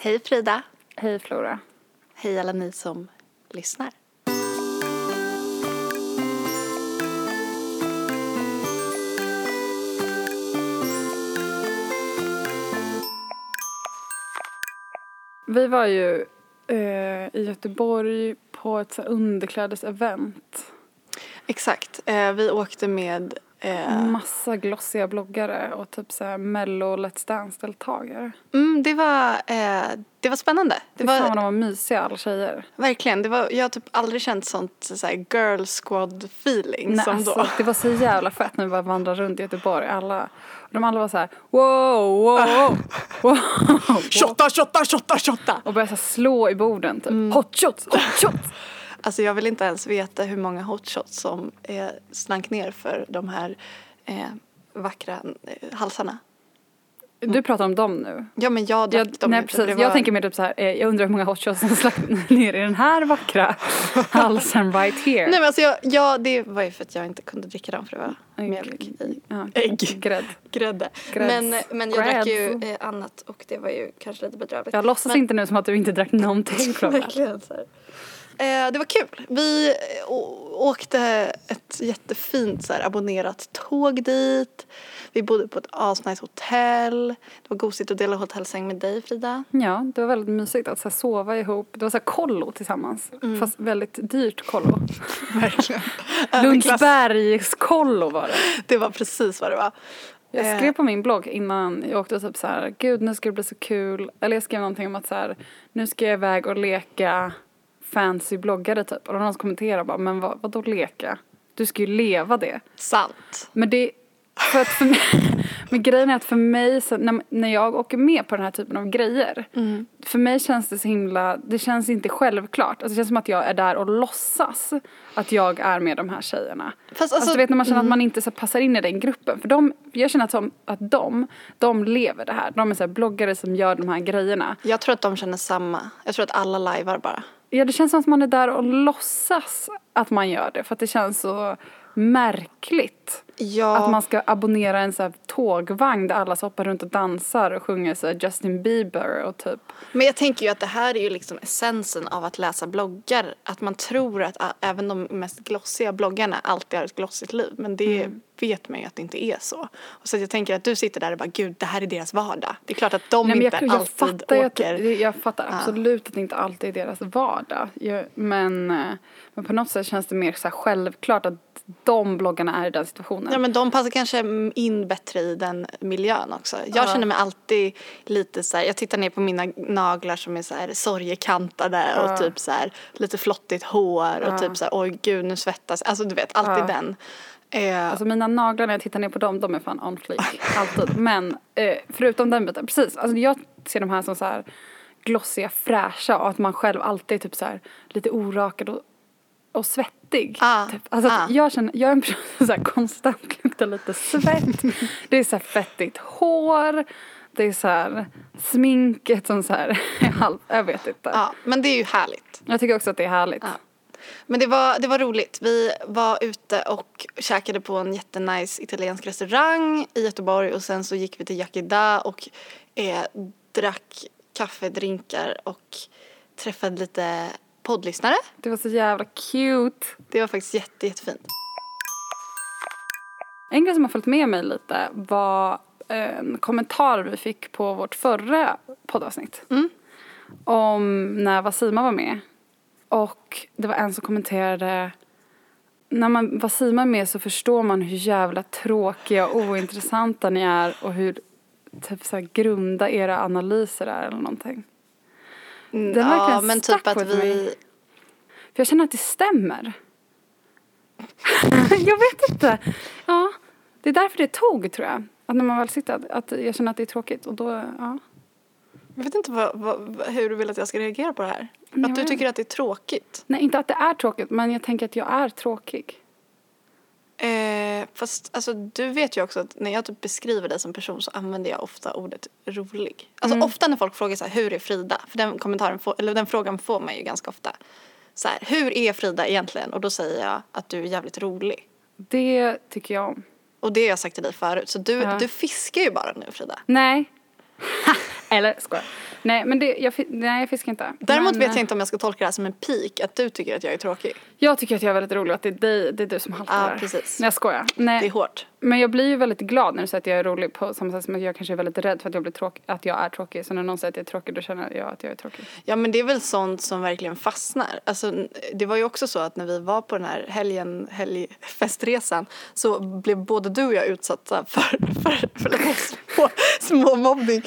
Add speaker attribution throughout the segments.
Speaker 1: Hej Frida.
Speaker 2: Hej Flora.
Speaker 1: Hej alla ni som lyssnar.
Speaker 2: Vi var ju eh, i Göteborg på ett så underklädesevent.
Speaker 1: Exakt. Eh, vi åkte med eh,
Speaker 2: Massa glossiga bloggare och typ så här mello Let's Dance-deltagare.
Speaker 1: mm, det, var, eh, det var spännande. Det
Speaker 2: Fy fan
Speaker 1: var
Speaker 2: vad de var mysiga alla tjejer.
Speaker 1: verkligen, det var, jag har typ aldrig känt sånt så här, girl squad feeling
Speaker 2: Nej,
Speaker 1: som
Speaker 2: alltså,
Speaker 1: då.
Speaker 2: det var så jävla fett när vi bara vandrade runt i Göteborg. Alla, de alla var så här wow, wow, wow.
Speaker 1: Shotta, shotta, shotta, shotta!
Speaker 2: Och började så slå i borden typ.
Speaker 1: Mm.
Speaker 2: Hot shots, hot shots.
Speaker 1: Alltså jag vill inte ens veta hur många hotshots som eh, slank ner för de här eh, vackra eh, halsarna.
Speaker 2: Du pratar om dem nu.
Speaker 1: Ja men jag drack
Speaker 2: Jag,
Speaker 1: dem
Speaker 2: nej precis,
Speaker 1: det
Speaker 2: jag
Speaker 1: var-
Speaker 2: tänker mer typ så här, eh, jag undrar hur många hot shots som slapp ner i den här vackra halsen right here.
Speaker 1: Nej men alltså jag, ja, det var ju för att jag inte kunde dricka dem för det var
Speaker 2: Ägg.
Speaker 1: mjölk i
Speaker 2: ja,
Speaker 1: ägg.
Speaker 2: Grädd.
Speaker 1: grädde. Men, men jag drack ju eh, annat och det var ju kanske lite bedrövligt.
Speaker 2: Jag låtsas
Speaker 1: Men-
Speaker 2: inte nu som att du inte drack någonting.
Speaker 1: Eh, det var kul. Vi eh, åkte ett jättefint så här, abonnerat tåg dit. Vi bodde på ett asnice hotell. Det var gosigt att dela hotellsäng med dig Frida.
Speaker 2: Ja, det var väldigt mysigt att så här, sova ihop. Det var så här kollo tillsammans.
Speaker 1: Mm.
Speaker 2: Fast väldigt dyrt kollo.
Speaker 1: Verkligen.
Speaker 2: Lundsbergs kollo var det.
Speaker 1: Det var precis vad det var.
Speaker 2: Jag
Speaker 1: Eh,
Speaker 2: skrev på min blogg innan jag åkte typ så här, gud nu ska det bli så kul. Eller jag skrev någonting om att så här, nu ska jag iväg och leka fancy bloggare typ. Och då var någon som kommenterade bara, men vad, vadå leka? Du ska ju leva det.
Speaker 1: Sant.
Speaker 2: Men det, för att för mig, men grejen är att för mig, så när, när jag åker med på den här typen av grejer,
Speaker 1: Mm.
Speaker 2: för mig känns det så himla, det känns inte självklart. Alltså det känns som att jag är där och låtsas att jag är med de här tjejerna.
Speaker 1: Fast
Speaker 2: Alltså,
Speaker 1: alltså,
Speaker 2: du vet när man känner att man inte så passar in i den gruppen. För de, jag känner att, som, att de, de lever det här. De är så bloggare som gör de här grejerna.
Speaker 1: Jag tror att de känner samma. Jag tror att alla lajvar bara.
Speaker 2: Ja, det känns som att man är där och låtsas att man gör det. För att det känns så märkligt.
Speaker 1: Ja.
Speaker 2: Att man ska abonnera en så här tågvagn där alla hoppar runt och dansar och sjunger så Justin Bieber och typ.
Speaker 1: Men jag tänker ju att det här är ju liksom essensen av att läsa bloggar. Att man tror att även de mest glossiga bloggarna alltid har ett glossigt liv. Men det
Speaker 2: Mm.
Speaker 1: vet man ju att det inte är så. Och så jag tänker att du sitter där och bara gud det här är deras vardag. Det är klart att de
Speaker 2: Nej,
Speaker 1: inte
Speaker 2: jag, jag,
Speaker 1: alltid
Speaker 2: fattar
Speaker 1: åker.
Speaker 2: jag fattar absolut att det inte alltid är deras vardag. Jag, men, eh, men på något sätt känns det mer så självklart att de bloggarna är i den situationen.
Speaker 1: Ja men de passar kanske in bättre i den miljön också. Jag
Speaker 2: Ja.
Speaker 1: känner mig alltid lite så här, jag tittar ner på mina naglar som är så här sorgekantade
Speaker 2: Ja.
Speaker 1: och typ så här lite flottigt hår och
Speaker 2: Ja.
Speaker 1: typ så här oj gud nu svettas Alltså du vet alltid den. Eh,
Speaker 2: Alltså mina naglar när jag tittar ner på dem, de är fan on fleek. Alltid. Men eh, förutom den biten, precis. Alltså jag ser de här som så här glossiga, fräscha och att man själv alltid är typ så här lite orakad och, och svettig.
Speaker 1: Ah,
Speaker 2: typ. Alltså
Speaker 1: ah.
Speaker 2: jag känner, jag är en person som så här konstant luktar lite svett. det är så här fettigt hår. Det är så här sminket som så här är halv, jag vet inte.
Speaker 1: Ja, men det är ju härligt.
Speaker 2: Jag tycker också att det är härligt.
Speaker 1: Ja. Men det var, det var roligt. Vi var ute och käkade på en jättenice italiensk restaurang i Göteborg och sen så gick vi till Yakida och eh, drack kaffedrinkar och träffade lite poddlyssnare.
Speaker 2: Det var så jävla cute.
Speaker 1: Det var faktiskt jätte, jättefint.
Speaker 2: En grej som har följt med mig lite var en kommentar vi fick på vårt förra poddavsnitt.
Speaker 1: Mm.
Speaker 2: Om när Vasima var med. Och det var en som kommenterade när man Vasima är med så förstår man hur jävla tråkiga och ointressanta ni är och hur typ så här grunda era analyser är eller någonting.
Speaker 1: Mm,
Speaker 2: Den
Speaker 1: ja, men typ att vi...
Speaker 2: För jag känner att det stämmer. jag vet inte. Ja, det är därför det tog tror jag. Att när man väl sitter, att, jag känner att det är tråkigt och då, ja.
Speaker 1: Jag vet inte vad, vad, hur du vill att jag ska reagera på det här. Att
Speaker 2: jag
Speaker 1: du
Speaker 2: vet
Speaker 1: tycker att det är tråkigt.
Speaker 2: Nej, inte att det är tråkigt, men jag tänker att jag är tråkig.
Speaker 1: Eh, fast alltså, du vet ju också att när jag typ beskriver dig som person så använder jag ofta ordet rolig. Alltså
Speaker 2: Mm.
Speaker 1: ofta när folk frågar så här, hur är Frida? För den kommentaren får, eller den frågan får man ju ganska ofta. Så här, hur är Frida egentligen? Och då säger jag att du är jävligt rolig.
Speaker 2: Det tycker jag om.
Speaker 1: Och det har jag sagt till dig förut. Så du,
Speaker 2: Ja.
Speaker 1: du fiskar ju bara nu Frida.
Speaker 2: Nej. Eller skojar. Nej men det, jag, nej, jag fiskar inte.
Speaker 1: Däremot
Speaker 2: men,
Speaker 1: vet
Speaker 2: eh,
Speaker 1: jag inte om jag ska tolka det här som en pik, att du tycker att jag är tråkig.
Speaker 2: Jag tycker att jag är väldigt rolig och att det är, dig, det är du som haltar där.
Speaker 1: precis.
Speaker 2: Nej jag skojar. Nej.
Speaker 1: Det är hårt.
Speaker 2: Men jag blir ju väldigt glad när du säger att jag är rolig på samma sätt som att jag kanske är väldigt rädd för att jag, blir tråkig, att jag är tråkig. Så när någon säger att jag är tråkig då känner jag att jag är tråkig.
Speaker 1: Ja men det är väl sånt som verkligen fastnar. Alltså, det var ju också så att när vi var på den här helgen, helgfestresan så blev både du och jag utsatta för, för, för lite små, små mobbning.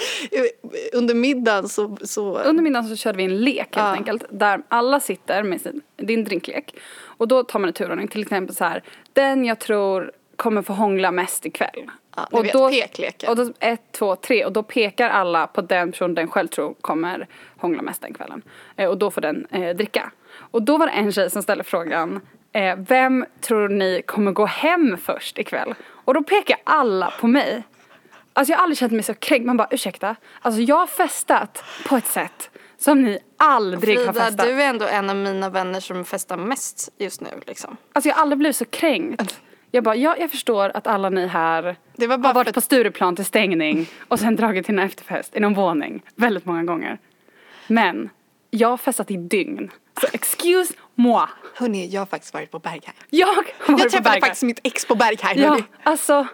Speaker 1: Under middagen så, så
Speaker 2: Under middagen så körde vi en lek helt
Speaker 1: Ja.
Speaker 2: enkelt. Där alla sitter med sin, din drinklek. Och då tar man en turordning. Till exempel så här. Den jag tror kommer få hångla mest ikväll.
Speaker 1: Ja,
Speaker 2: och
Speaker 1: vet,
Speaker 2: då,
Speaker 1: pekleken.
Speaker 2: Och då, ett, två, tre. Och då pekar alla på den person den själv tror kommer hångla mest den kvällen. Eh, och då får den eh, dricka. Och då var det en tjej som ställde frågan. Eh, vem tror ni kommer gå hem först ikväll? Och då pekar alla på mig. Alltså jag har aldrig känt mig så kränkt. Man bara ursäkta. Alltså jag har festat på ett sätt som ni aldrig har
Speaker 1: Frida,
Speaker 2: festat.
Speaker 1: du är ändå en av mina vänner som festar mest just nu liksom.
Speaker 2: Alltså jag har aldrig blivit så kränkt. Jag bara, ja, jag förstår att alla ni här
Speaker 1: Det var bara
Speaker 2: har
Speaker 1: för
Speaker 2: varit
Speaker 1: att-
Speaker 2: på Stureplan till stängning och sen dragit till en efterfest i någon våning väldigt många gånger. Men jag har festat i dygn. Så excuse moi.
Speaker 1: Hörni, jag har faktiskt varit på Berghain.
Speaker 2: Jag har varit
Speaker 1: Jag
Speaker 2: på
Speaker 1: träffade
Speaker 2: Berghain.
Speaker 1: faktiskt mitt ex på Berghain.
Speaker 2: Ja,
Speaker 1: hörni.
Speaker 2: alltså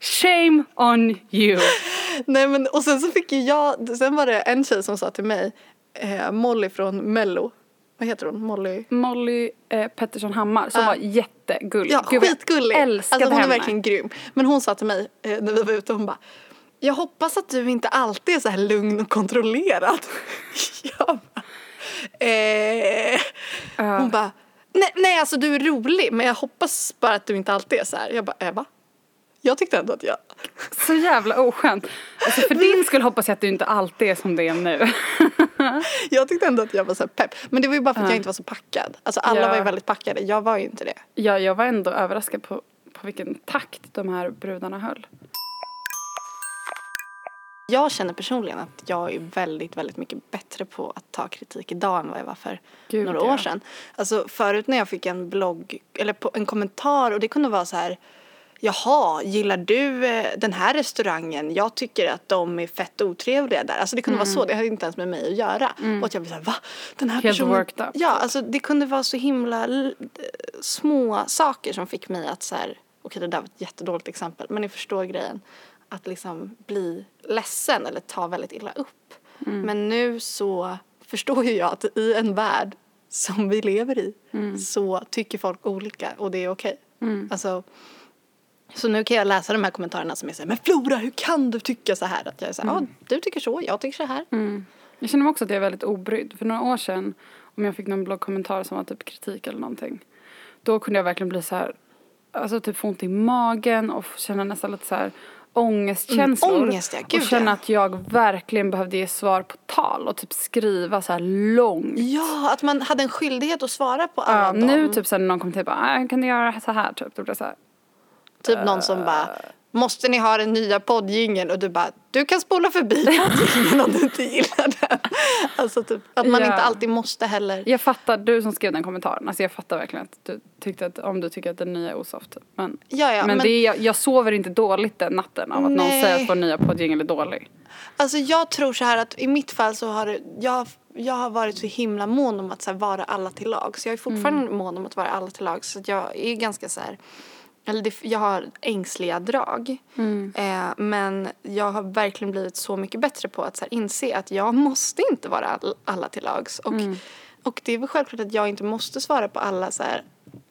Speaker 2: shame on you.
Speaker 1: Nej men och sen så fick ju jag, sen var det en tjej som sa till mig, eh, Molly från Mello, vad heter hon? Molly?
Speaker 2: Molly eh, Pettersson Hammar som
Speaker 1: Ja.
Speaker 2: var jättegullig.
Speaker 1: Ja,
Speaker 2: Gud,
Speaker 1: skitgullig.
Speaker 2: Jag älskade
Speaker 1: alltså, hon
Speaker 2: henne.
Speaker 1: är verkligen grym. Men hon sa till mig eh, när vi var ute, hon bara jag hoppas att du inte alltid är så här lugn och kontrollerad. jag bara, eh. Hon bara, nej, nej alltså du är rolig men jag hoppas bara att du inte alltid är så här. Jag bara, eh, va? Jag tyckte ändå att jag,
Speaker 2: Så jävla oskönt. Alltså för din skull hoppas jag att du inte alltid är som det är nu.
Speaker 1: jag tyckte ändå att jag var så här pepp. Men det var ju bara för att
Speaker 2: Ja.
Speaker 1: jag inte var så packad. Alltså alla
Speaker 2: Ja.
Speaker 1: var ju väldigt packade, jag var ju inte det.
Speaker 2: Ja, jag var ändå överraskad på, på vilken takt de här brudarna höll.
Speaker 1: Jag känner personligen att jag är väldigt, väldigt mycket bättre på att ta kritik idag än vad jag var för
Speaker 2: Gud,
Speaker 1: några
Speaker 2: ja.
Speaker 1: år sedan. Alltså förut när jag fick en blogg, eller en kommentar och det kunde vara så här Jaha, gillar du eh, den här restaurangen? Jag tycker att de är fett otrevliga där. Alltså det kunde vara så, det hade inte ens med mig att göra. Och att jag blev såhär, va? Den här
Speaker 2: Mm. Helt
Speaker 1: personen...
Speaker 2: worked up.
Speaker 1: Ja, alltså det kunde vara så himla l- små saker som fick mig att så här, okej det där var ett jättedåligt exempel, men ni förstår grejen. Att liksom bli ledsen eller ta väldigt illa upp.
Speaker 2: Mm.
Speaker 1: Men nu så förstår ju jag att i en värld som vi lever i
Speaker 2: Mm.
Speaker 1: så tycker folk olika och det är okej. Alltså, så nu kan jag läsa de här kommentarerna som är såhär, men Flora hur kan du tycka så här? Att jag är såhär,
Speaker 2: Mm.
Speaker 1: ja du tycker så, jag tycker så här.
Speaker 2: Jag känner också att jag är väldigt obrydd. För några år sedan, om jag fick någon bloggkommentar som var typ kritik eller någonting. Då kunde jag verkligen bli så här, alltså typ få ont i magen och känna nästan lite så här ångestkänslor.
Speaker 1: Mm, ångest, ja. Gud,
Speaker 2: och känna
Speaker 1: ja.
Speaker 2: att jag verkligen behövde ge svar på tal och typ skriva så här långt.
Speaker 1: Ja, att man hade en skyldighet att svara på alla
Speaker 2: Ja,
Speaker 1: dem.
Speaker 2: nu typ sen när någon kom till bara, "Ah, kan du göra så här typ? Då blir jag så här,
Speaker 1: Typ någon som bara, måste ni ha den nya poddjingeln? Och du bara, du kan spola förbi poddjingeln om du inte gillar den. Alltså typ, att man
Speaker 2: Ja.
Speaker 1: inte alltid måste heller.
Speaker 2: Jag fattar, du som skrev den kommentaren, alltså jag fattar verkligen att du tyckte att, om du tycker att den nya är osoft. Men,
Speaker 1: Ja, ja,
Speaker 2: men,
Speaker 1: men-
Speaker 2: det är, jag, jag sover inte dåligt den natten av att någon
Speaker 1: Nej.
Speaker 2: säger att vår nya poddjingel är dålig.
Speaker 1: Alltså jag tror så här att i mitt fall så har det, jag, jag har varit så himla mån om att så vara alla till lag. Så jag är fortfarande
Speaker 2: Mm.
Speaker 1: mån om att vara alla till lag. Så att jag är ganska så här, eller det, jag har ängsliga drag.
Speaker 2: Mm.
Speaker 1: Eh, men jag har verkligen blivit så mycket bättre på att så här, inse att jag måste inte vara all, alla till lags. Och,
Speaker 2: Mm.
Speaker 1: och det är väl självklart att jag inte måste svara på alla så här,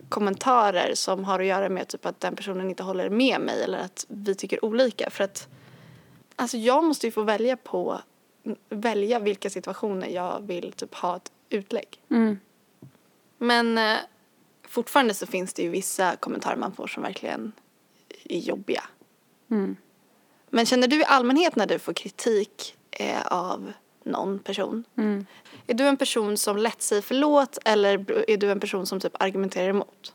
Speaker 1: kommentarer som har att göra med typ att den personen inte håller med mig eller att vi tycker olika. För att Alltså jag måste ju få välja på välja vilka situationer jag vill typ ha ett utlägg.
Speaker 2: Mm.
Speaker 1: Men eh, fortfarande så finns det ju vissa kommentarer man får som verkligen är jobbiga.
Speaker 2: Mm.
Speaker 1: Men känner du i allmänhet när du får kritik eh, av någon person?
Speaker 2: Mm.
Speaker 1: Är du en person som lätt säger förlåt eller är du en person som typ argumenterar emot?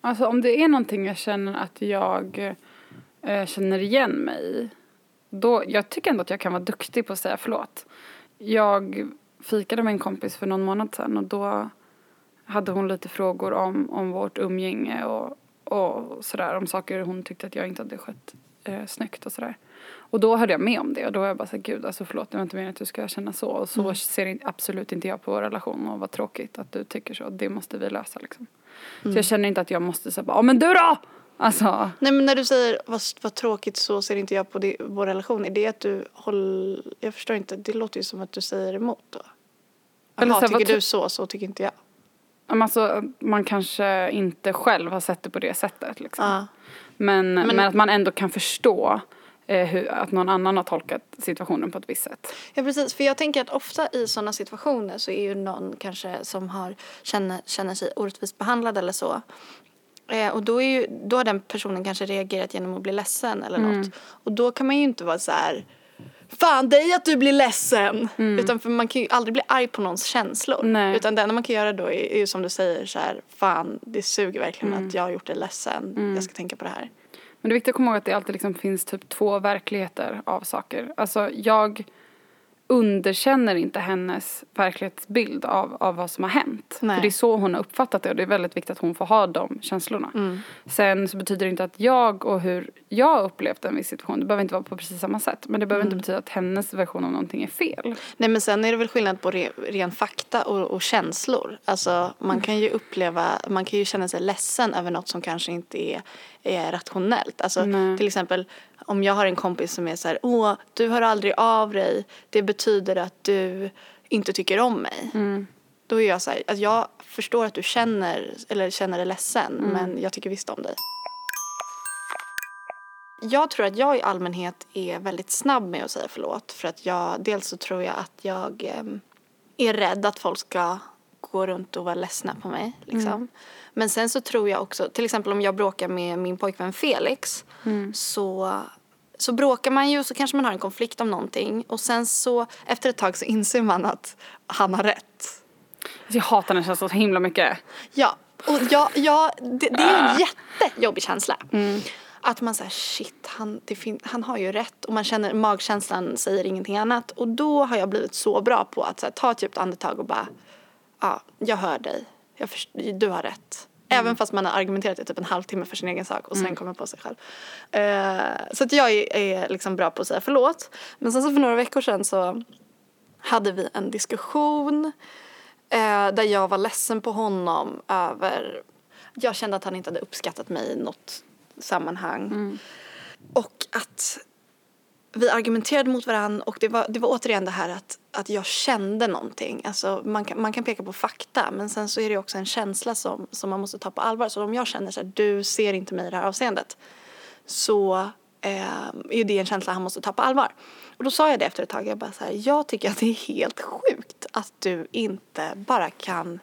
Speaker 2: Alltså om det är någonting jag känner att jag eh, känner igen mig i. Då, jag tycker ändå att jag kan vara duktig på att säga förlåt. Jag fikade med en kompis för någon månad sedan och då hade hon lite frågor om, om vårt umgänge och, och sådär. Om saker hon tyckte att jag inte hade skött eh, snyggt och sådär. Och då hörde jag med om det och då var jag bara så här, gud alltså förlåt det var inte meningen att du ska känna så och så
Speaker 1: Mm.
Speaker 2: ser absolut inte jag på vår relation och vad tråkigt att du tycker så, det måste vi lösa liksom.
Speaker 1: Mm.
Speaker 2: Så jag känner inte att jag måste säga bara, men du då! Alltså,
Speaker 1: Nej men när du säger vad, vad tråkigt så ser inte jag på det, vår relation. Är det att du håller, jag förstår inte, det låter ju som att du säger emot då. Jaha, tycker du så, så tycker inte jag.
Speaker 2: Alltså, man kanske inte själv har sett det på det sättet liksom.
Speaker 1: Ja.
Speaker 2: Men, men,
Speaker 1: Men-
Speaker 2: att man ändå kan förstå eh, hur, att någon annan har tolkat situationen på ett visst sätt.
Speaker 1: Ja precis, för jag tänker att ofta i sådana situationer så är ju någon kanske som har, känner, känner sig orättvist behandlad eller så. Eh, och då, är ju, då har den personen kanske reagerat genom att bli ledsen eller
Speaker 2: Mm.
Speaker 1: något. Och då kan man ju inte vara så här Fan dig att du blir ledsen! Utan för man kan ju aldrig bli arg på någons känslor.
Speaker 2: Mm. Nej.
Speaker 1: Utan det enda man kan göra då är, är ju som du säger så här Fan det suger verkligen
Speaker 2: Mm.
Speaker 1: att jag har gjort dig ledsen. Jag ska tänka på det här.
Speaker 2: Men det är viktigt att komma ihåg att det alltid liksom finns typ två verkligheter av saker. Alltså jag underkänner inte hennes verklighetsbild av, av vad som har hänt.
Speaker 1: Nej.
Speaker 2: För det är så hon har uppfattat det och det är väldigt viktigt att hon får ha de känslorna.
Speaker 1: Mm.
Speaker 2: Sen så betyder det inte att jag och hur jag har upplevt en viss situation, det behöver inte vara på precis samma sätt. Men det behöver inte betyda att hennes version av någonting är fel.
Speaker 1: Nej men sen är det väl skillnad på re, ren fakta och, och känslor. Alltså man kan ju uppleva, man kan ju känna sig ledsen över något som kanske inte är, är rationellt. Alltså
Speaker 2: Nej.
Speaker 1: till exempel om jag har en kompis som är så här, åh du hör aldrig av dig, det betyder att du inte tycker om mig. Då är jag så här, att jag förstår att du känner, eller känner dig ledsen men jag tycker visst om dig. Jag tror att jag i allmänhet är väldigt snabb med att säga förlåt. För att jag, dels så tror jag att jag em, är rädd att folk ska gå runt och vara ledsna på mig. Liksom. Men sen så tror jag också, till exempel om jag bråkar med min pojkvän Felix så, så bråkar man ju och så kanske man har en konflikt om någonting och sen så efter ett tag så inser man att han har rätt.
Speaker 2: Jag hatar den känslan så himla mycket.
Speaker 1: Ja, och jag, jag, det, det är en jättejobbig känsla. Att man säger shit, han, han har ju rätt. Och man känner magkänslan säger ingenting annat. Och då har jag blivit så bra på att så här, ta ett djupt andetag och bara, ja, jag hör dig. Jag först- du har rätt. Även fast man har argumenterat i typ en halvtimme för sin egen sak och sen kommer på sig själv. Eh, så att jag är, är liksom bra på att säga förlåt. Men sen så för några veckor sedan så hade vi en diskussion eh, där jag var ledsen på honom över... Jag kände att han inte hade uppskattat mig i något sammanhang. Och att vi argumenterade mot varandra och det var, det var återigen det här att, att jag kände någonting. Alltså man, kan, man kan peka på fakta men sen så är det också en känsla som, som man måste ta på allvar. Så om jag känner så här, du ser inte mig i det här avseendet så eh, är det en känsla han måste ta på allvar. Och då sa jag det efter ett tag, jag bara så här, jag tycker att det är helt sjukt att du inte bara kan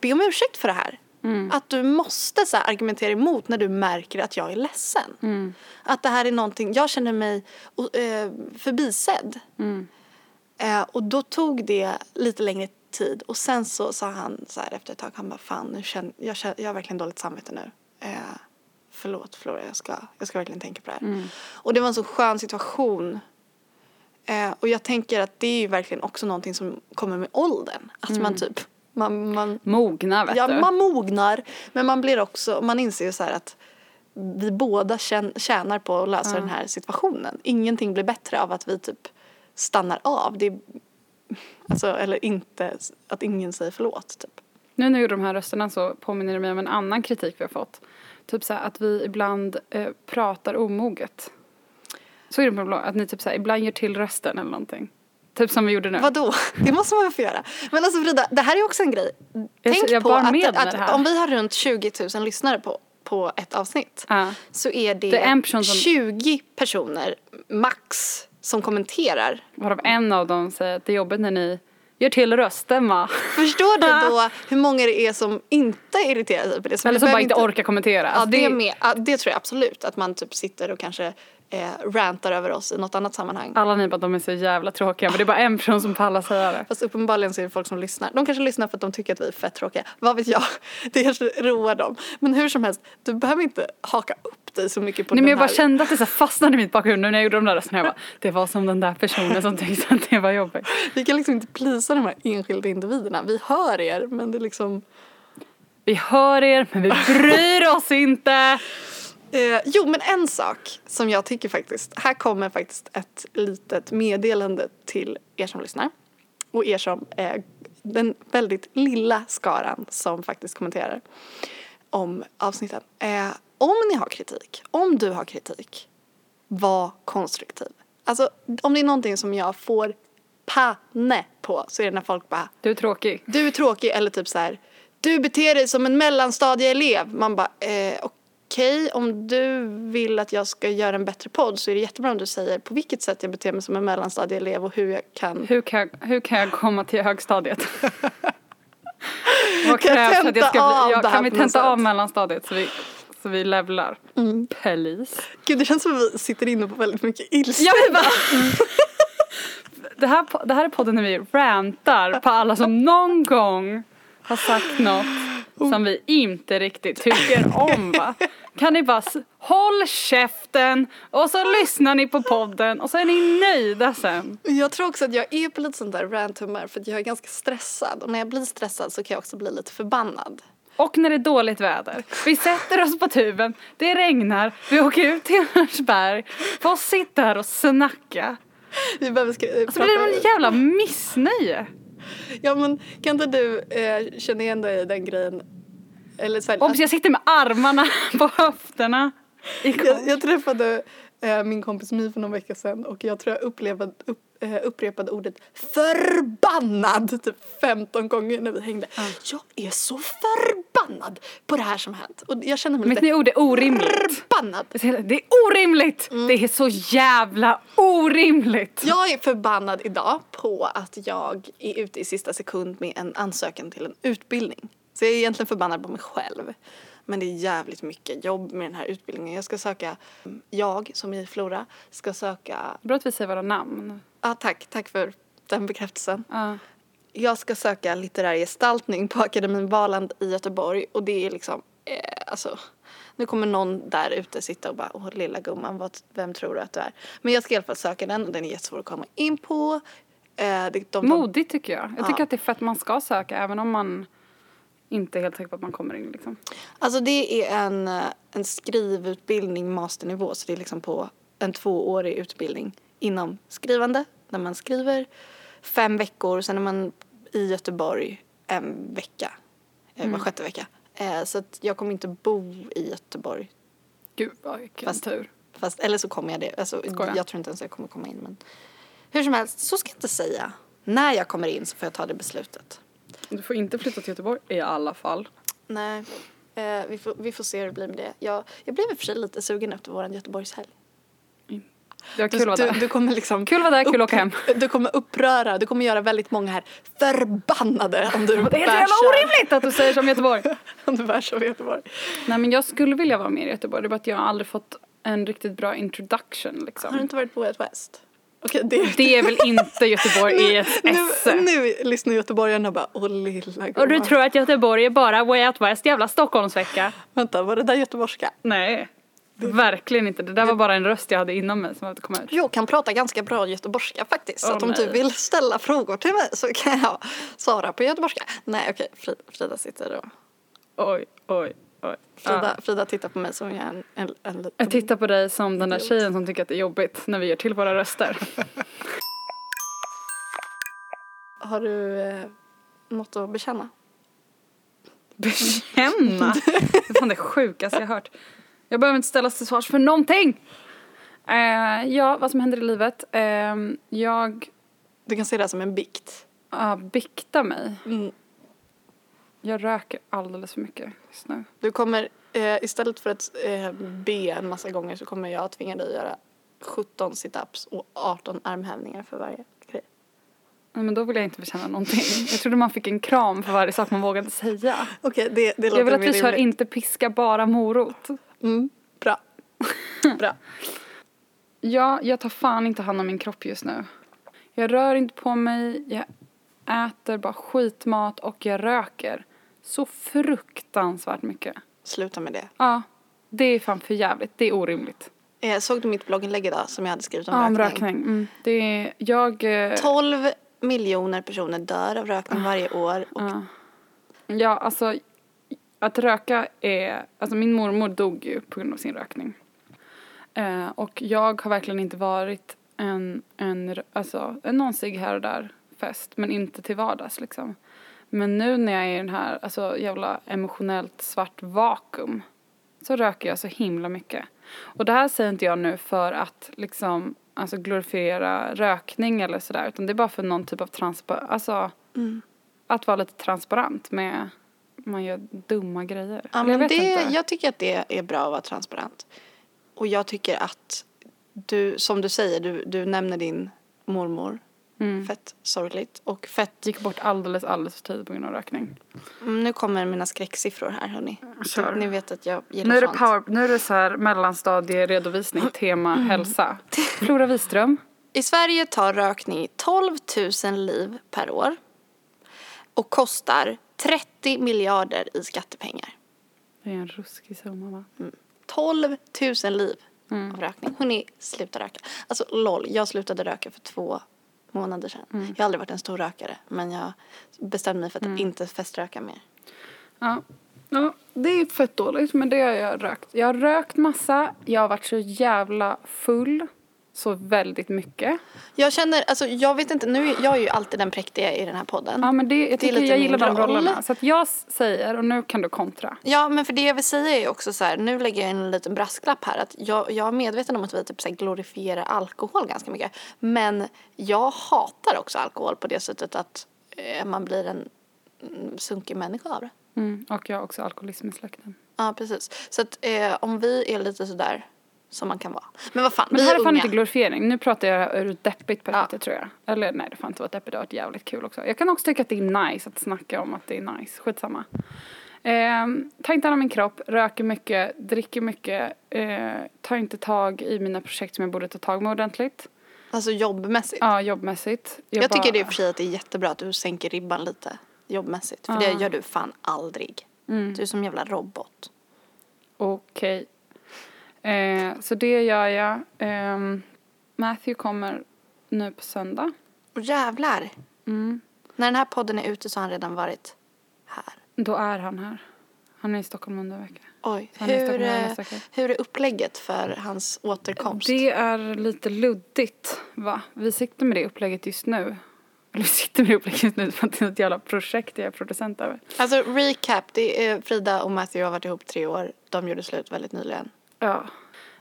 Speaker 1: be om ursäkt för det här. Att du måste så argumentera emot när du märker att jag är ledsen. Att det här är någonting, jag känner mig eh, förbisedd. Eh, och då tog det lite längre tid och sen så sa han så här efter ett tag, han bara fan nu känner, jag, känner, jag har verkligen dåligt samvete nu. Eh, förlåt Flora, jag ska, jag ska verkligen tänka på det här. Och det var en så skön situation. Eh, och jag tänker att det är ju verkligen också någonting som kommer med åldern. Att man typ, man, man,
Speaker 2: Mogna vet
Speaker 1: ja,
Speaker 2: du.
Speaker 1: man mognar. Men man blir också, man inser ju så här att vi båda tjän- tjänar på att lösa den här situationen. Ingenting blir bättre av att vi typ stannar av. Det är, alltså, eller inte, att ingen säger förlåt typ.
Speaker 2: Nu när jag gjorde de här rösterna så påminner det mig om en annan kritik vi har fått. Typ så här att vi ibland eh, pratar omoget. Så är det på blå, att ni typ så här, ibland gör till rösten eller någonting. Typ som vi gjorde nu.
Speaker 1: Vadå? Det måste man ju få göra. Men alltså Frida, det här är också en grej.
Speaker 2: Jag-
Speaker 1: Tänk på att, att,
Speaker 2: det
Speaker 1: om vi har runt 20 000 lyssnare på, på ett avsnitt
Speaker 2: Ja.
Speaker 1: så är det,
Speaker 2: Det är person som-
Speaker 1: 20 personer max som kommenterar.
Speaker 2: Varav en av dem säger att det är jobbigt när ni gör till rösten va?
Speaker 1: Förstår du då hur många det är som inte irriterar sig på det? Så
Speaker 2: Eller som bara inte orkar kommentera.
Speaker 1: Ja,
Speaker 2: Alltså,
Speaker 1: det, med, ja, det tror jag absolut. Att man typ sitter och kanske eh, rantar över oss i något annat sammanhang.
Speaker 2: Alla ni bara de är så jävla tråkiga men det är bara en person som pallar säga det.
Speaker 1: Fast uppenbarligen så är det folk som lyssnar. De kanske lyssnar för att de tycker att vi är fett tråkiga. Vad vet jag? Det kanske roar dem. Men hur som helst, du behöver inte haka upp dig så mycket på
Speaker 2: Nej
Speaker 1: den
Speaker 2: men jag bara kände att det så fastnade i mitt bakhuvud när jag gjorde de där rösterna. Jag bara, det var som den där personen som tyckte att det var jobbigt.
Speaker 1: Vi kan liksom inte plisa de här enskilda individerna. Vi hör er men det är liksom
Speaker 2: Vi hör er men vi bryr oss inte.
Speaker 1: Eh, jo, men en sak som jag tycker faktiskt, här kommer faktiskt ett litet meddelande till er som lyssnar och er som är den väldigt lilla skaran som faktiskt kommenterar om avsnitten. Eh, om ni har kritik, om du har kritik, var konstruktiv. Alltså om det är någonting som jag får panne på så är det när folk bara
Speaker 2: Du är tråkig.
Speaker 1: du är tråkig eller typ så här du beter dig som en mellanstadieelev. Man bara eh, okej om du vill att jag ska göra en bättre podd så är det jättebra om du säger på vilket sätt jag beter mig som en mellanstadieelev och hur jag kan
Speaker 2: Hur kan, jag, hur kan jag komma till högstadiet? Vad krävs att jag ska bli, ja, Kan vi tenta av mellanstadiet så vi, så vi levlar?
Speaker 1: Mm.
Speaker 2: Please.
Speaker 1: Gud det känns som att vi sitter inne på väldigt mycket ilska.
Speaker 2: Bara... det, här, det här är podden när vi rantar på alla som någon gång har sagt något som vi inte riktigt tycker om va. Kan ni bara håll käften och så lyssnar ni på podden och så är ni nöjda sen.
Speaker 1: Jag tror också att jag är på lite sånt där ranthumör för jag är ganska stressad och när jag blir stressad så kan jag också bli lite förbannad.
Speaker 2: Och när det är dåligt väder. Vi sätter oss på tuben, det regnar, vi åker ut till Örnsberg, får sitta här och snacka.
Speaker 1: Vi behöver skri-
Speaker 2: Så blir det en jävla missnöje.
Speaker 1: Ja men kan inte du eh, känna igen dig i den grejen? Eller så här,
Speaker 2: Om jag sitter med armarna på höfterna.
Speaker 1: Jag, jag träffade eh, min kompis My för någon vecka sedan och jag tror jag upplevde, upp, eh, upprepade ordet förbannad typ 15 gånger när vi hängde. Jag är så förbannad på det här som hänt. Och jag känner mig lite
Speaker 2: ni ord, är orimligt.
Speaker 1: förbannad.
Speaker 2: Det är orimligt! Det är så jävla orimligt.
Speaker 1: Jag är förbannad idag på att jag är ute i sista sekund med en ansökan till en utbildning. Så jag är egentligen förbannad på mig själv. Men det är jävligt mycket jobb med den här utbildningen. Jag ska söka, jag som i Flora, ska söka,
Speaker 2: Bra att vi säger våra namn.
Speaker 1: ja tack, tack för den bekräftelsen.
Speaker 2: Ja.
Speaker 1: Jag ska söka litterär gestaltning på Akademin Valand i Göteborg och det är liksom, eh, alltså, nu kommer någon där ute sitta och bara, åh lilla gumman, vad, vem tror du att du är? Men jag ska i alla fall söka den och den är jättesvår att komma in på. Eh, det, de,
Speaker 2: Modigt tycker jag. Jag tycker att det är fett man ska söka även om man inte helt säker på att man kommer in liksom.
Speaker 1: Alltså det är en, eh, en skrivutbildning masternivå så det är liksom på en tvåårig utbildning inom skrivande där man skriver fem veckor sen är man i Göteborg en vecka, mm. var sjätte vecka. Eh, så jag kommer inte bo i Göteborg
Speaker 2: Gud vad vilken
Speaker 1: Fast-
Speaker 2: tur.
Speaker 1: Fast, eller så kommer jag det. Alltså, jag tror inte ens jag kommer komma in. Men hur som helst, så ska jag inte säga. När jag kommer in så får jag ta det beslutet.
Speaker 2: Du får inte flytta till Göteborg i alla fall.
Speaker 1: Nej, eh, vi, får, vi får se hur det blir med det. Jag, jag blev i och för sig lite sugen efter vår Göteborgshelg.
Speaker 2: Det var
Speaker 1: Du,
Speaker 2: kul att vara
Speaker 1: du,
Speaker 2: där.
Speaker 1: du kommer liksom
Speaker 2: Kul att vara där, kul att åka hem.
Speaker 1: Du kommer uppröra, du kommer göra väldigt många här förbannade om du
Speaker 2: Det är så jävla orimligt att du säger som Göteborg.
Speaker 1: om du bärs av Göteborg.
Speaker 2: Nej men jag skulle vilja vara med i Göteborg. Det är bara att jag aldrig fått en riktigt bra introduction
Speaker 1: Har du
Speaker 2: liksom.
Speaker 1: inte varit på Way West? Okej, det,
Speaker 2: Det är väl inte Göteborg i ett
Speaker 1: nu,
Speaker 2: esse.
Speaker 1: nu lyssnar göteborgarna och bara åh lilla
Speaker 2: Och du
Speaker 1: gumman.
Speaker 2: tror att Göteborg är bara Way West, jävla Stockholmsvecka?
Speaker 1: Vänta, var det där göteborgska?
Speaker 2: Nej, verkligen inte. Det där var bara en röst jag hade inom mig som behövde komma ut.
Speaker 1: Jag kan prata ganska bra göteborgska faktiskt. Så
Speaker 2: Åh,
Speaker 1: att om
Speaker 2: nej.
Speaker 1: du vill ställa frågor till mig så kan jag svara på göteborgska. Nej okej, Frida, sitter och...
Speaker 2: Oj, oj.
Speaker 1: Frida,
Speaker 2: Ja.
Speaker 1: Frida tittar på mig som jag är en, en, en liten...
Speaker 2: Jag tittar på dig som den där tjejen som tycker att det är jobbigt när vi gör till våra röster.
Speaker 1: Har du eh, något att bekänna?
Speaker 2: Bekänna? Det är fan det sjukaste jag har hört. Jag behöver inte ställas till svars för någonting. Eh, ja, vad som händer i livet. Eh, jag
Speaker 1: Du kan se det här som en bikt.
Speaker 2: uh, biktar mig.
Speaker 1: Mm.
Speaker 2: Jag röker alldeles för mycket just nu.
Speaker 1: Du kommer, eh, istället för att eh, be en massa gånger så kommer jag tvinga dig att göra 17 situps och 18 armhävningar för varje grej.
Speaker 2: Nej, men då vill jag inte bekänna någonting. Jag trodde man fick en kram för varje sak man vågade säga.
Speaker 1: Okej, det, det låter
Speaker 2: Jag vill att vi kör inte piska, bara morot.
Speaker 1: Mm, bra. bra.
Speaker 2: Ja, jag tar fan inte hand om min kropp just nu. Jag rör inte på mig, jag äter bara skitmat och jag röker. Så fruktansvärt mycket.
Speaker 1: Sluta med det.
Speaker 2: Ja, det är fan för jävligt. Det är orimligt.
Speaker 1: Eh, såg du mitt blogginlägg idag som jag hade skrivit om
Speaker 2: Ja, om
Speaker 1: rökning?
Speaker 2: rökning. Mm. Det är, jag... eh,
Speaker 1: 12 miljoner personer dör av rökning varje år. Och
Speaker 2: Ja. Ja, alltså att röka är, alltså min mormor dog ju på grund av sin rökning. Eh, och jag har verkligen inte varit en, en, alltså en någon cigg här och där fest, men inte till vardags liksom. Men nu när jag är i den här, alltså jävla emotionellt svart vakuum så röker jag så himla mycket. Och det här säger inte jag nu för att liksom, alltså glorifiera rökning eller sådär, utan det är bara för någon typ av transparens, alltså
Speaker 1: Mm.
Speaker 2: att vara lite transparent med, man gör dumma grejer.
Speaker 1: Ja,
Speaker 2: jag
Speaker 1: men
Speaker 2: vet
Speaker 1: det,
Speaker 2: inte.
Speaker 1: jag tycker att det är bra att vara transparent. Och jag tycker att du, som du säger, du, du nämner din mormor.
Speaker 2: Mm.
Speaker 1: Fett sorgligt. Och fett,
Speaker 2: Gick bort alldeles, alldeles för tidigt på grund av rökning.
Speaker 1: Mm, nu kommer mina skräcksiffror här hörni.
Speaker 2: Kör.
Speaker 1: Ni vet att jag gillar
Speaker 2: Nu är det,
Speaker 1: sånt.
Speaker 2: power, nu är det så här mellanstadieredovisning, tema hälsa. Flora Wiström.
Speaker 1: I Sverige tar rökning 12 000 liv per år. Och kostar 30 miljarder i skattepengar.
Speaker 2: Det är en ruskig summa va?
Speaker 1: 12 000 liv
Speaker 2: Mm.
Speaker 1: av rökning. Hörni, sluta röka. Alltså LOL, jag slutade röka för två månader sedan.
Speaker 2: Mm.
Speaker 1: Jag har aldrig varit en stor rökare men jag bestämde mig för att
Speaker 2: Mm.
Speaker 1: inte feströka mer.
Speaker 2: Ja. ja, det är fett dåligt men det har jag rökt. Jag har rökt massa, jag har varit så jävla full. Så väldigt mycket.
Speaker 1: Jag känner, alltså jag vet inte, nu är jag är ju alltid den präktiga i den här podden.
Speaker 2: Ja men det, jag
Speaker 1: Det är
Speaker 2: tycker
Speaker 1: lite
Speaker 2: jag gillar de
Speaker 1: roll.
Speaker 2: rollerna. Så att jag säger, och nu kan du kontra.
Speaker 1: Ja, men för det jag vill säga är ju också så här, nu lägger jag in en liten brasklapp här att jag, jag är medveten om att vi typ så glorifierar alkohol ganska mycket. Men jag hatar också alkohol på det sättet att eh, man blir en mm, sunkig människa av det.
Speaker 2: Mm. Och jag har också alkoholism i släkten.
Speaker 1: Ja, precis. Så att eh, om vi är lite sådär som man kan vara. Men vad fan,
Speaker 2: Men
Speaker 1: vi
Speaker 2: det här
Speaker 1: är
Speaker 2: fan
Speaker 1: unga.
Speaker 2: inte glorifiering. Nu pratar jag ur ett deppigt
Speaker 1: Ja.
Speaker 2: perspektiv tror jag. Eller nej, det får inte vara deppigt. Det har varit jävligt kul också. Jag kan också tycka att det är nice att snacka om att det är nice. Skitsamma. Ehm, tar inte hand om min kropp, röker mycket, dricker mycket, eh, tar inte tag i mina projekt som jag borde ta tag med ordentligt.
Speaker 1: Alltså jobbmässigt.
Speaker 2: Ja, jobbmässigt.
Speaker 1: jag tycker
Speaker 2: bara-
Speaker 1: det är för sig att det är jättebra att du sänker ribban lite jobbmässigt. För det
Speaker 2: Ja.
Speaker 1: gör du fan aldrig.
Speaker 2: Mm.
Speaker 1: Du är som en jävla robot.
Speaker 2: Okej. Eh, så det gör jag. Ehm, Matthew kommer nu på söndag.
Speaker 1: Och jävlar.
Speaker 2: Mm.
Speaker 1: När den här podden är ute så har han redan varit här.
Speaker 2: Då är han här. Han är i Stockholm under en vecka.
Speaker 1: Oj,
Speaker 2: är
Speaker 1: hur,
Speaker 2: Stockholm
Speaker 1: eh, hur är upplägget för hans återkomst?
Speaker 2: Det är lite luddigt, va? Vi sitter med det upplägget just nu. Eller vi sitter med det upplägget nu för att det är ett jävla projekt jag är producent över.
Speaker 1: Alltså recap, det är Frida och Matthew har varit ihop tre år. De gjorde slut väldigt nyligen.
Speaker 2: Ja.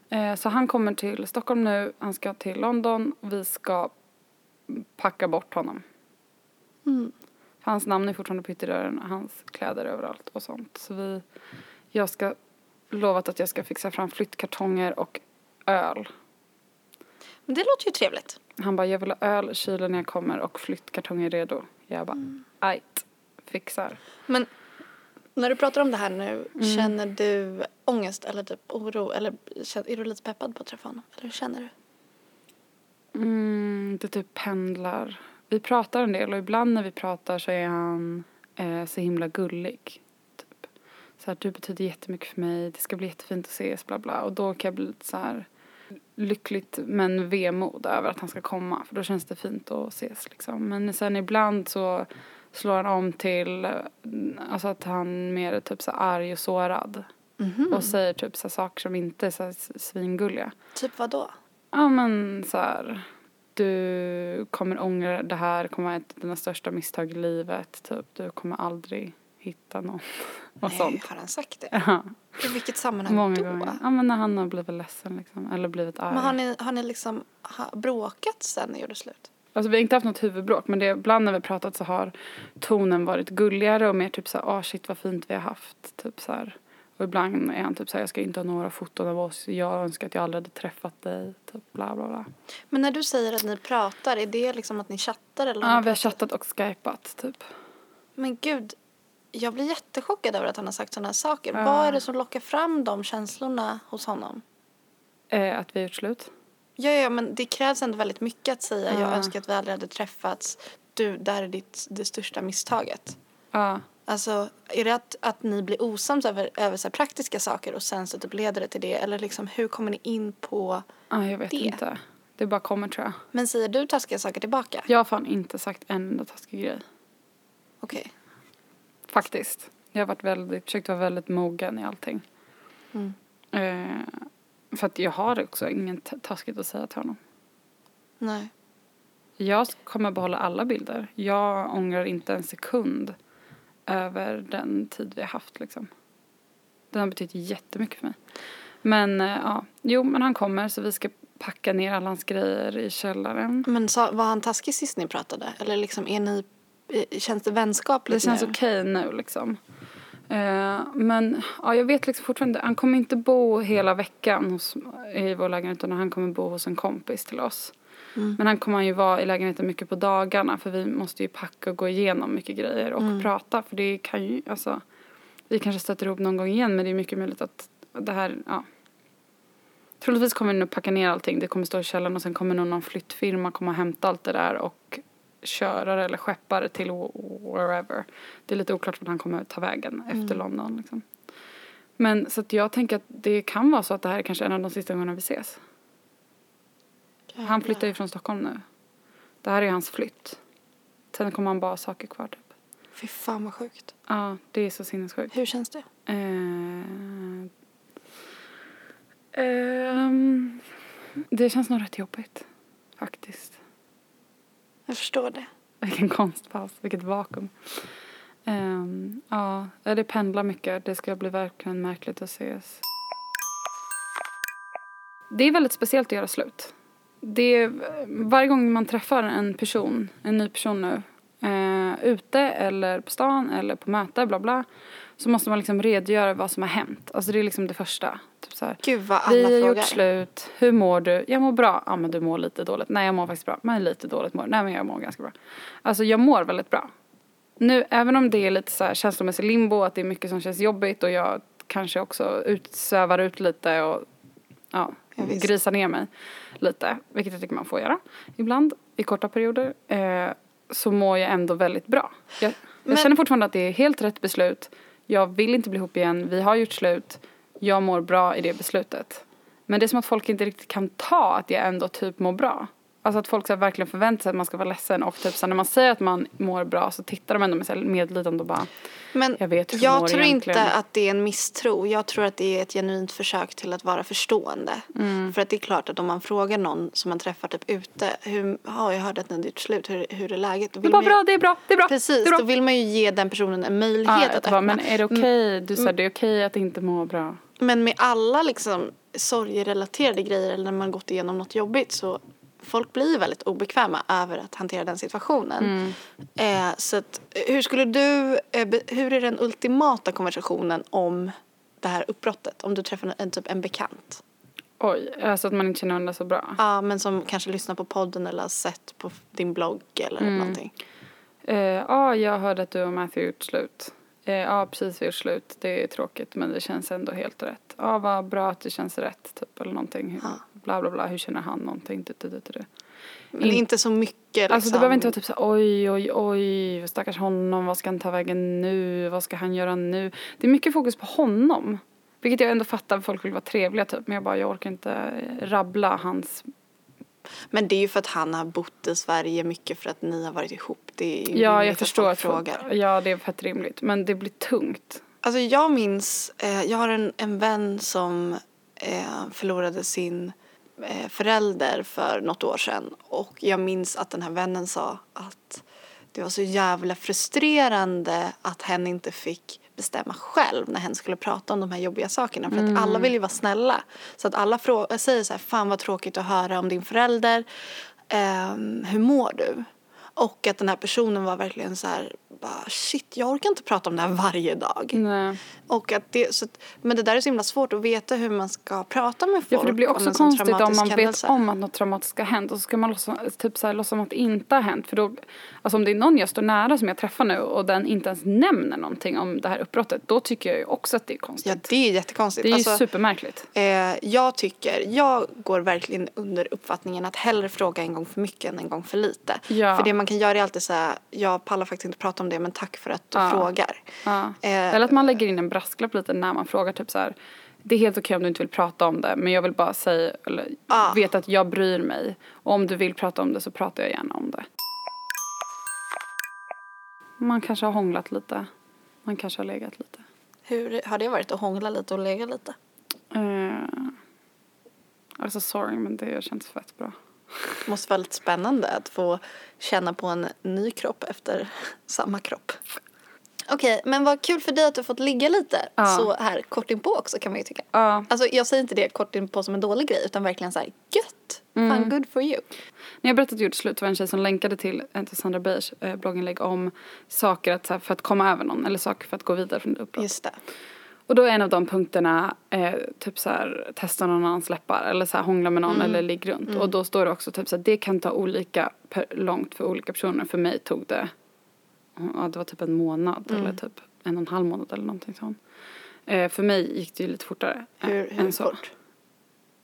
Speaker 2: Eh, så han kommer till Stockholm nu, han ska till London vi ska packa bort honom.
Speaker 1: Mm.
Speaker 2: Hans namn är fortfarande på ytterdörren och hans kläder överallt och sånt. Så vi, jag ska lovat att jag ska fixa fram flyttkartonger och öl.
Speaker 1: Men det låter ju trevligt.
Speaker 2: Han bara, jag vill ha öl kylen när jag kommer och flyttkartonger redo. Jag bara,
Speaker 1: Mm.
Speaker 2: ajt, fixar.
Speaker 1: Men när du pratar om det här nu,
Speaker 2: Mm.
Speaker 1: känner du ångest eller typ oro? Eller är du lite peppad på att träffa honom? Eller hur känner du?
Speaker 2: Mm, det typ pendlar. Vi pratar en del och ibland när vi pratar så är han eh, så himla gullig. Typ. Så här, du betyder jättemycket för mig, det ska bli jättefint att ses, bla bla. Och då kan jag bli lite så här lyckligt men vemod över att han ska komma. För då känns det fint att ses liksom. Men sen ibland så slår han om till eh, alltså att han mer är typ så arg och sårad.
Speaker 1: Mhm.
Speaker 2: Och säger typ så saker som inte är så svingulliga.
Speaker 1: Typ vad då?
Speaker 2: Ja men så här. Du kommer ångra det här, kommer vara ett av dina största misstag i livet. Typ. Du kommer aldrig hitta någon. Och
Speaker 1: Nej,
Speaker 2: sånt.
Speaker 1: har han sagt det?
Speaker 2: Ja,
Speaker 1: I vilket sammanhang
Speaker 2: många
Speaker 1: då?
Speaker 2: gånger. Ja men när han har blivit ledsen liksom. Eller blivit arg.
Speaker 1: Men har ni, har ni liksom bråkat sen ni gjorde slut?
Speaker 2: Alltså vi har inte haft något huvudbråk men det, ibland när vi pratat så har tonen varit gulligare och mer typ så här, åh shit vad fint vi har haft. Typ så här. Och ibland är han typ så här, jag ska inte ha några foton av oss. Jag önskar att jag aldrig hade träffat dig. Typ bla bla bla.
Speaker 1: Men när du säger att ni pratar, är det liksom att ni chattar eller?
Speaker 2: Ja vi har chattat och skypat typ.
Speaker 1: Men gud, jag blir jättechockad över att han har sagt sådana här saker.
Speaker 2: Ja.
Speaker 1: Vad är det som lockar fram de känslorna hos honom?
Speaker 2: Eh, att vi har gjort slut.
Speaker 1: Ja, ja, men det krävs ändå väldigt mycket att säga jag
Speaker 2: Ja.
Speaker 1: önskar att vi aldrig hade träffats. Du, där är ditt, det största misstaget.
Speaker 2: Ja.
Speaker 1: Alltså, är det att, att ni blir osams över, över så praktiska saker och sen så typ leder det till det? Eller liksom, hur kommer ni in på...
Speaker 2: Ja, jag vet
Speaker 1: Det.
Speaker 2: inte. Det bara kommer tror jag.
Speaker 1: Men säger du taskiga saker tillbaka?
Speaker 2: Jag har fan inte sagt en enda taskig grej.
Speaker 1: Okej.
Speaker 2: Faktiskt. Jag har varit väldigt, försökt vara väldigt mogen i allting.
Speaker 1: Mm.
Speaker 2: Eh, för att jag har också inget taskigt att säga till honom.
Speaker 1: Nej.
Speaker 2: Jag kommer behålla alla bilder. Jag ångrar inte en sekund över den tid vi har haft liksom. Den har betytt jättemycket för mig. Men eh, ja, jo men han kommer så vi ska packa ner alla hans grejer i källaren.
Speaker 1: Men sa, var han taskig sist ni pratade? Eller liksom är ni, eh, känns det vänskapligt
Speaker 2: Det känns
Speaker 1: nu?
Speaker 2: okej nu liksom. Eh, men ja, jag vet liksom fortfarande, han kommer inte bo hela veckan hos, i vår lägenhet utan han kommer bo hos en kompis till oss.
Speaker 1: Mm.
Speaker 2: Men han kommer ju vara i lägenheten mycket på dagarna för vi måste ju packa och gå igenom mycket grejer och
Speaker 1: Mm.
Speaker 2: prata för det kan ju, alltså vi kanske stöter ihop någon gång igen men det är mycket möjligt att det här, ja. Troligtvis kommer vi nu packa ner allting, det kommer stå i källaren och sen kommer nog någon flyttfirma komma och hämta allt det där och köra det eller skeppa det till wherever. Det är lite oklart vart han kommer ta vägen efter
Speaker 1: Mm.
Speaker 2: London liksom. Men så att jag tänker att det kan vara så att det här är kanske en av de sista gångerna vi ses. Han flyttar ju från Stockholm nu. Det här är hans flytt. Sen kommer han bara ha saker kvar typ.
Speaker 1: Fy fan vad sjukt.
Speaker 2: Ja, det är så sinnessjukt.
Speaker 1: Hur känns det?
Speaker 2: Eh, ehm, det känns nog rätt jobbigt. Faktiskt.
Speaker 1: Jag förstår det.
Speaker 2: Vilken konstpaus, vilket vakuum. Um, ja, det pendlar mycket. Det ska bli verkligen märkligt att ses. Det är väldigt speciellt att göra slut. Det är, varje gång man träffar en person, en ny person nu, eh, ute eller på stan eller på möte, bla bla, så måste man liksom redogöra vad som har hänt. Alltså det är liksom det första. Typ så här,
Speaker 1: Gud vad alla
Speaker 2: vi har gjort slut. Hur mår du? Jag mår bra. Ja, men du mår lite dåligt. Nej, jag mår faktiskt bra. Men lite dåligt mår Nej, men jag mår ganska bra. Alltså, jag mår väldigt bra. Nu, även om det är lite så här känslomässig limbo, att det är mycket som känns jobbigt och jag kanske också ut, svävar ut lite och ja, grisar ner mig lite, vilket jag tycker man får göra ibland i korta perioder, eh, så mår jag ändå väldigt bra. Jag, jag
Speaker 1: Men-
Speaker 2: känner fortfarande att det är helt rätt beslut. Jag vill inte bli ihop igen, vi har gjort slut. Jag mår bra i det beslutet. Men det är som att folk inte riktigt kan ta att jag ändå typ mår bra. Alltså att folk så verkligen förväntar sig att man ska vara ledsen och typ så när man säger att man mår bra så tittar de ändå med så medlidande och bara
Speaker 1: Men
Speaker 2: Jag vet hur
Speaker 1: jag
Speaker 2: mår
Speaker 1: tror
Speaker 2: egentligen.
Speaker 1: inte att det är en misstro. Jag tror att det är ett genuint försök till att vara förstående.
Speaker 2: Mm.
Speaker 1: För att det är klart att om man frågar någon som man träffar typ ute. Hur, ja, jag hörde att ni hade gjort slut. Hur, hur är läget? Då
Speaker 2: Det är
Speaker 1: vill
Speaker 2: bara bra, det är bra, det är bra.
Speaker 1: Precis,
Speaker 2: är bra.
Speaker 1: då vill man ju ge den personen en möjlighet
Speaker 2: Ja,
Speaker 1: att öppna.
Speaker 2: men är det okej? Du sa det är okej att inte må bra.
Speaker 1: Men med alla liksom sorgerelaterade grejer eller när man gått igenom något jobbigt så folk blir väldigt obekväma över att hantera den situationen.
Speaker 2: Mm.
Speaker 1: Eh, så att, eh, hur skulle du, eh, hur är den ultimata konversationen om det här uppbrottet? Om du träffar en, typ en bekant.
Speaker 2: Oj, alltså att man inte känner varandra så bra.
Speaker 1: Ja, men som kanske lyssnar på podden eller har sett på din blogg eller
Speaker 2: Mm.
Speaker 1: någonting.
Speaker 2: Eh, Ja, jag hörde att du och Matthew gjort slut. Eh, Ja, precis vi gjort slut. Det är tråkigt men det känns ändå helt rätt. Ja, vad bra att det känns rätt typ eller någonting.
Speaker 1: Ja.
Speaker 2: Bla bla bla, hur känner han någonting? Du, du, du, du.
Speaker 1: Men
Speaker 2: In-
Speaker 1: inte så mycket liksom.
Speaker 2: Alltså det behöver inte vara typ så oj, oj, oj, stackars honom, vad ska han ta vägen nu, vad ska han göra nu? Det är mycket fokus på honom. Vilket jag ändå fattar, folk vill vara trevliga typ, men jag bara, jag orkar inte rabbla hans
Speaker 1: Men det är ju för att han har bott i Sverige mycket för att ni har varit ihop. Det är ju
Speaker 2: Ja, jag förstår att
Speaker 1: frågar.
Speaker 2: ja det är fett rimligt, men det blir tungt.
Speaker 1: Alltså jag minns, eh, jag har en, en vän som eh, förlorade sin eh, förälder för något år sedan och jag minns att den här vännen sa att det var så jävla frustrerande att hen inte fick bestämma själv när hen skulle prata om de här jobbiga sakerna för att alla vill ju vara snälla. Så att alla frå- säger så här, fan vad tråkigt att höra om din förälder, Ehm, hur mår du? Och att den här personen var verkligen så här, bara, shit jag orkar inte prata om det här varje dag.
Speaker 2: Nej.
Speaker 1: Och att det, så att, men det där är så himla svårt att veta hur man ska prata med folk
Speaker 2: Ja, för det blir också konstigt om man vet
Speaker 1: händelse.
Speaker 2: om att något traumatiskt har hänt och så ska man låtsas, typ så här, låtsas som att det inte har hänt. För då, alltså om det är någon jag står nära som jag träffar nu och den inte ens nämner någonting om det här uppbrottet, då tycker jag ju också att det är konstigt.
Speaker 1: Ja, det är jättekonstigt.
Speaker 2: det är ju
Speaker 1: Alltså,
Speaker 2: supermärkligt.
Speaker 1: eh, jag tycker, jag går verkligen under uppfattningen att hellre fråga en gång för mycket än en gång för lite.
Speaker 2: Ja.
Speaker 1: För det man kan göra är alltid säga, jag pallar faktiskt inte prata om det men tack för att du
Speaker 2: Ja.
Speaker 1: frågar.
Speaker 2: Ja.
Speaker 1: Eh,
Speaker 2: Eller att man lägger in en brasklapp lite när man frågar typ så här. Det är helt okej om du inte vill prata om det men jag vill bara säga, eller
Speaker 1: Ja.
Speaker 2: veta att jag bryr mig. Och om du vill prata om det så pratar jag gärna om det. Man kanske har hånglat lite. Man kanske har legat lite.
Speaker 1: Hur har det varit att hångla lite och lägga lite?
Speaker 2: Eh, alltså sorry men det känns fett bra.
Speaker 1: Måste vara lite spännande att få känna på en ny kropp efter samma kropp. Okej, men vad kul för dig att du fått ligga lite
Speaker 2: Ja.
Speaker 1: så här kort inpå också kan man ju tycka.
Speaker 2: Ja,
Speaker 1: Alltså jag säger inte det kort inpå som en dålig grej utan verkligen så här gött. Fan good for you.
Speaker 2: När jag berättade att jag gjort slut var det en tjej som länkade till, eh, till Sandra Beijers eh, blogginlägg om saker att, här, för att komma över någon eller saker för att gå vidare från ett uppbrott.
Speaker 1: Just det.
Speaker 2: Och då är en av de punkterna eh, typ så här testa någon annans läppar eller så här hångla med någon eller ligg runt. Och då står det också typ så här det kan ta olika per, långt för olika personer. För mig tog det, ja det var typ en månad eller typ en och en halv månad eller någonting sånt. Eh, för mig gick det ju lite fortare eh,
Speaker 1: Hur, hur
Speaker 2: än så.
Speaker 1: fort?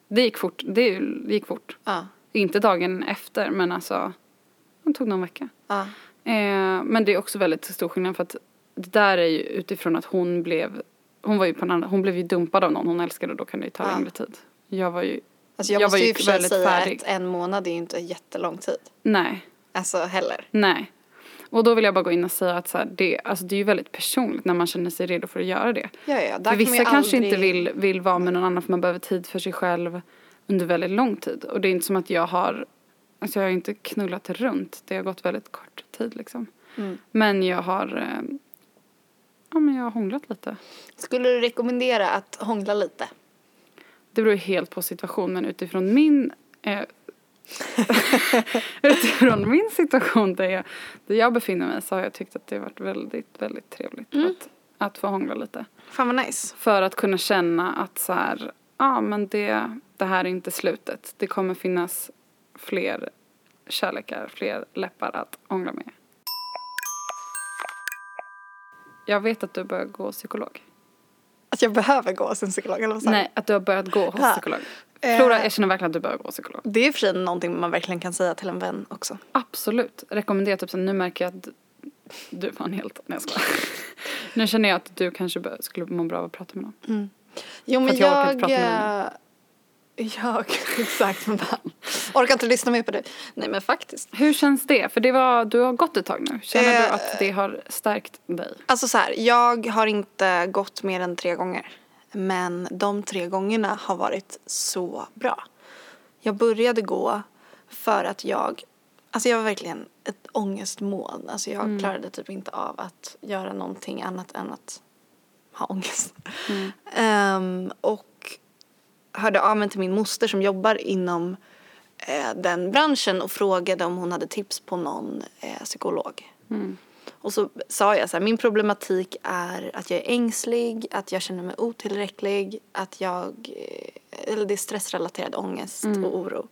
Speaker 2: Det gick fort, det, gick fort.
Speaker 1: Ja.
Speaker 2: Inte dagen efter men alltså, det tog någon vecka.
Speaker 1: Ja.
Speaker 2: Eh, men det är också väldigt stor skillnad för att det där är ju utifrån att hon blev, hon var ju på en annan, hon blev ju dumpad av någon hon älskade och då kan det ju ta
Speaker 1: Ja.
Speaker 2: längre tid. Jag var ju,
Speaker 1: Alltså jag,
Speaker 2: Jag var ju väldigt
Speaker 1: säga
Speaker 2: färdig.
Speaker 1: att en månad är ju inte jättelång tid.
Speaker 2: nej,
Speaker 1: Alltså heller.
Speaker 2: nej. Och då vill jag bara gå in och säga att så här, det, alltså det är ju väldigt personligt när man känner sig redo för att göra det.
Speaker 1: Ja, ja, där
Speaker 2: För vissa kanske
Speaker 1: aldrig...
Speaker 2: inte vill, vill vara med någon annan för man behöver tid för sig själv under väldigt lång tid. Och det är inte som att jag har, alltså jag har inte knullat runt, det har gått väldigt kort tid liksom.
Speaker 1: Mm.
Speaker 2: Men jag har, eh, ja men jag har hånglat lite.
Speaker 1: Skulle du rekommendera att hångla lite?
Speaker 2: Det beror helt på situation men utifrån min eh, utifrån min situation där jag, där jag befinner mig så har jag tyckt att det har varit väldigt, väldigt trevligt att, att få hångla lite.
Speaker 1: Fan vad nice.
Speaker 2: För att kunna känna att så här, ja men det, det här är inte slutet. Det kommer finnas fler kärlekar, fler läppar att hångla med. Jag vet att du börjar gå psykolog.
Speaker 1: Att jag behöver gå hos en psykolog eller vad sa?
Speaker 2: Nej, att du har börjat gå hos
Speaker 1: Ja.
Speaker 2: psykolog.
Speaker 1: Eh.
Speaker 2: Flora, jag känner verkligen att du börjar gå psykolog.
Speaker 1: Det är för sig någonting man verkligen kan säga till en vän också.
Speaker 2: Absolut. Rekommenderar typ så nu märker jag att du var en helt, nej jag skojar. Nu känner jag att du kanske skulle må bra av att prata med någon.
Speaker 1: Jo men
Speaker 2: att jag
Speaker 1: jag... eh, Jag, exakt. Men. Orkar inte lyssna mer på det. Nej men faktiskt.
Speaker 2: Hur känns det? För det var, du har gått ett tag nu. Känner du
Speaker 1: Eh.
Speaker 2: att det har stärkt dig?
Speaker 1: Alltså så här, jag har inte gått mer än tre gånger. Men de tre gångerna har varit så bra. Jag började gå för att jag, alltså jag var verkligen ett ångestmoln. Alltså jag klarade typ inte av att göra någonting annat än att ha ångest. Ehm, och hörde av mig till min moster som jobbar inom den branschen och frågade om hon hade tips på någon eh, psykolog. Och så sa jag så här, min problematik är att jag är ängslig, att jag känner mig otillräcklig, att jag, eh, eller det är stressrelaterad ångest och oro.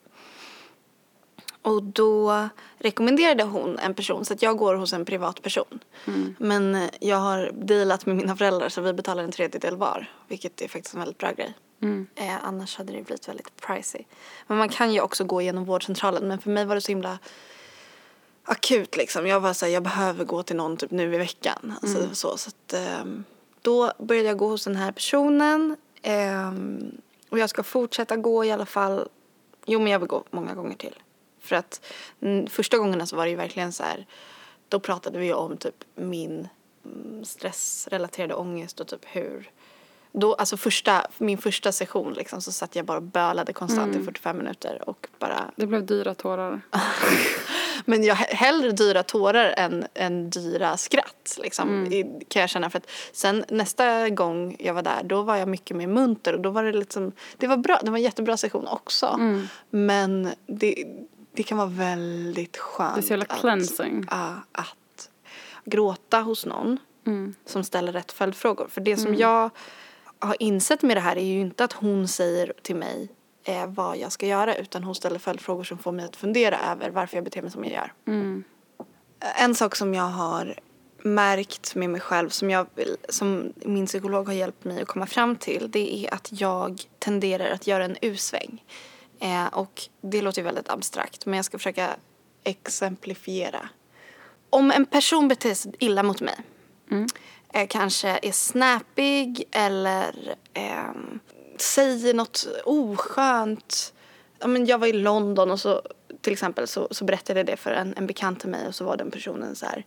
Speaker 1: Och då rekommenderade hon en person, så att jag går hos en privatperson. Men eh, jag har dealat med mina föräldrar så vi betalar en tredjedel var, vilket är faktiskt en väldigt bra grej. Eh, annars hade det blivit väldigt pricey. Men man kan ju också gå genom vårdcentralen, men för mig var det så himla akut liksom. Jag var så här, jag behöver gå till någon typ nu i veckan. Alltså, så, så att, ehm, då började jag gå hos den här personen. ehm, och jag ska fortsätta gå i alla fall. Jo men jag vill gå många gånger till. För att mm, första gångerna så var det ju verkligen så här. Då pratade vi om typ min mm, stressrelaterade ångest och typ hur då, alltså första, min första session liksom, så satt jag bara och bölade konstant i 45 minuter och bara
Speaker 2: Det blev dyra tårar.
Speaker 1: men jag he- hellre dyra tårar än, än dyra skratt liksom, i, kan jag känna. För att sen nästa gång jag var där då var jag mycket mer munter och då var det liksom, det var bra, det var en jättebra session också. Men det, det kan vara väldigt skönt.
Speaker 2: Det är så jävla
Speaker 1: att-
Speaker 2: cleansing.
Speaker 1: ja, att gråta hos någon
Speaker 2: Mm.
Speaker 1: som ställer rätt följdfrågor. För det som jag har insett med det här är ju inte att hon säger till mig eh, vad jag ska göra utan hon ställer följdfrågor som får mig att fundera över varför jag beter mig som jag gör.
Speaker 2: Mm.
Speaker 1: En sak som jag har märkt med mig själv som, jag, som min psykolog har hjälpt mig att komma fram till det är att jag tenderar att göra en U-sväng. Eh, och det låter ju väldigt abstrakt men jag ska försöka exemplifiera. Om en person beter sig illa mot mig eh, kanske är snappig eller ehm, säger något oskönt. Ja, men jag var i London och så till exempel så, så berättade jag det för en, en bekant till mig och så var den personen så här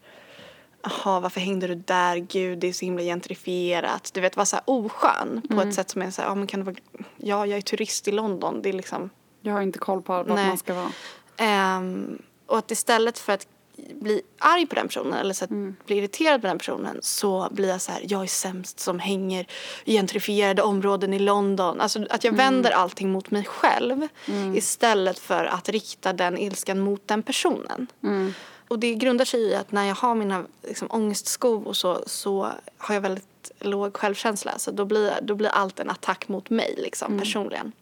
Speaker 1: jaha varför hängde du där, gud det är så himla gentrifierat. Du vet, vara så här oskön på ett sätt som är så här, ja men kan du vara, ja jag är turist i London, det är liksom
Speaker 2: Jag har inte koll på vart man ska vara.
Speaker 1: Ehm, och att istället för att bli arg på den personen eller så
Speaker 2: Mm.
Speaker 1: bli irriterad på den personen så blir jag så här, jag är sämst som hänger i gentrifierade områden i London. Alltså att jag
Speaker 2: Mm.
Speaker 1: vänder allting mot mig själv istället för att rikta den ilskan mot den personen.
Speaker 2: Mm.
Speaker 1: Och det grundar sig i att när jag har mina liksom, ångestskov och så, så har jag väldigt låg självkänsla. Så då blir, då blir allt en attack mot mig liksom, personligen.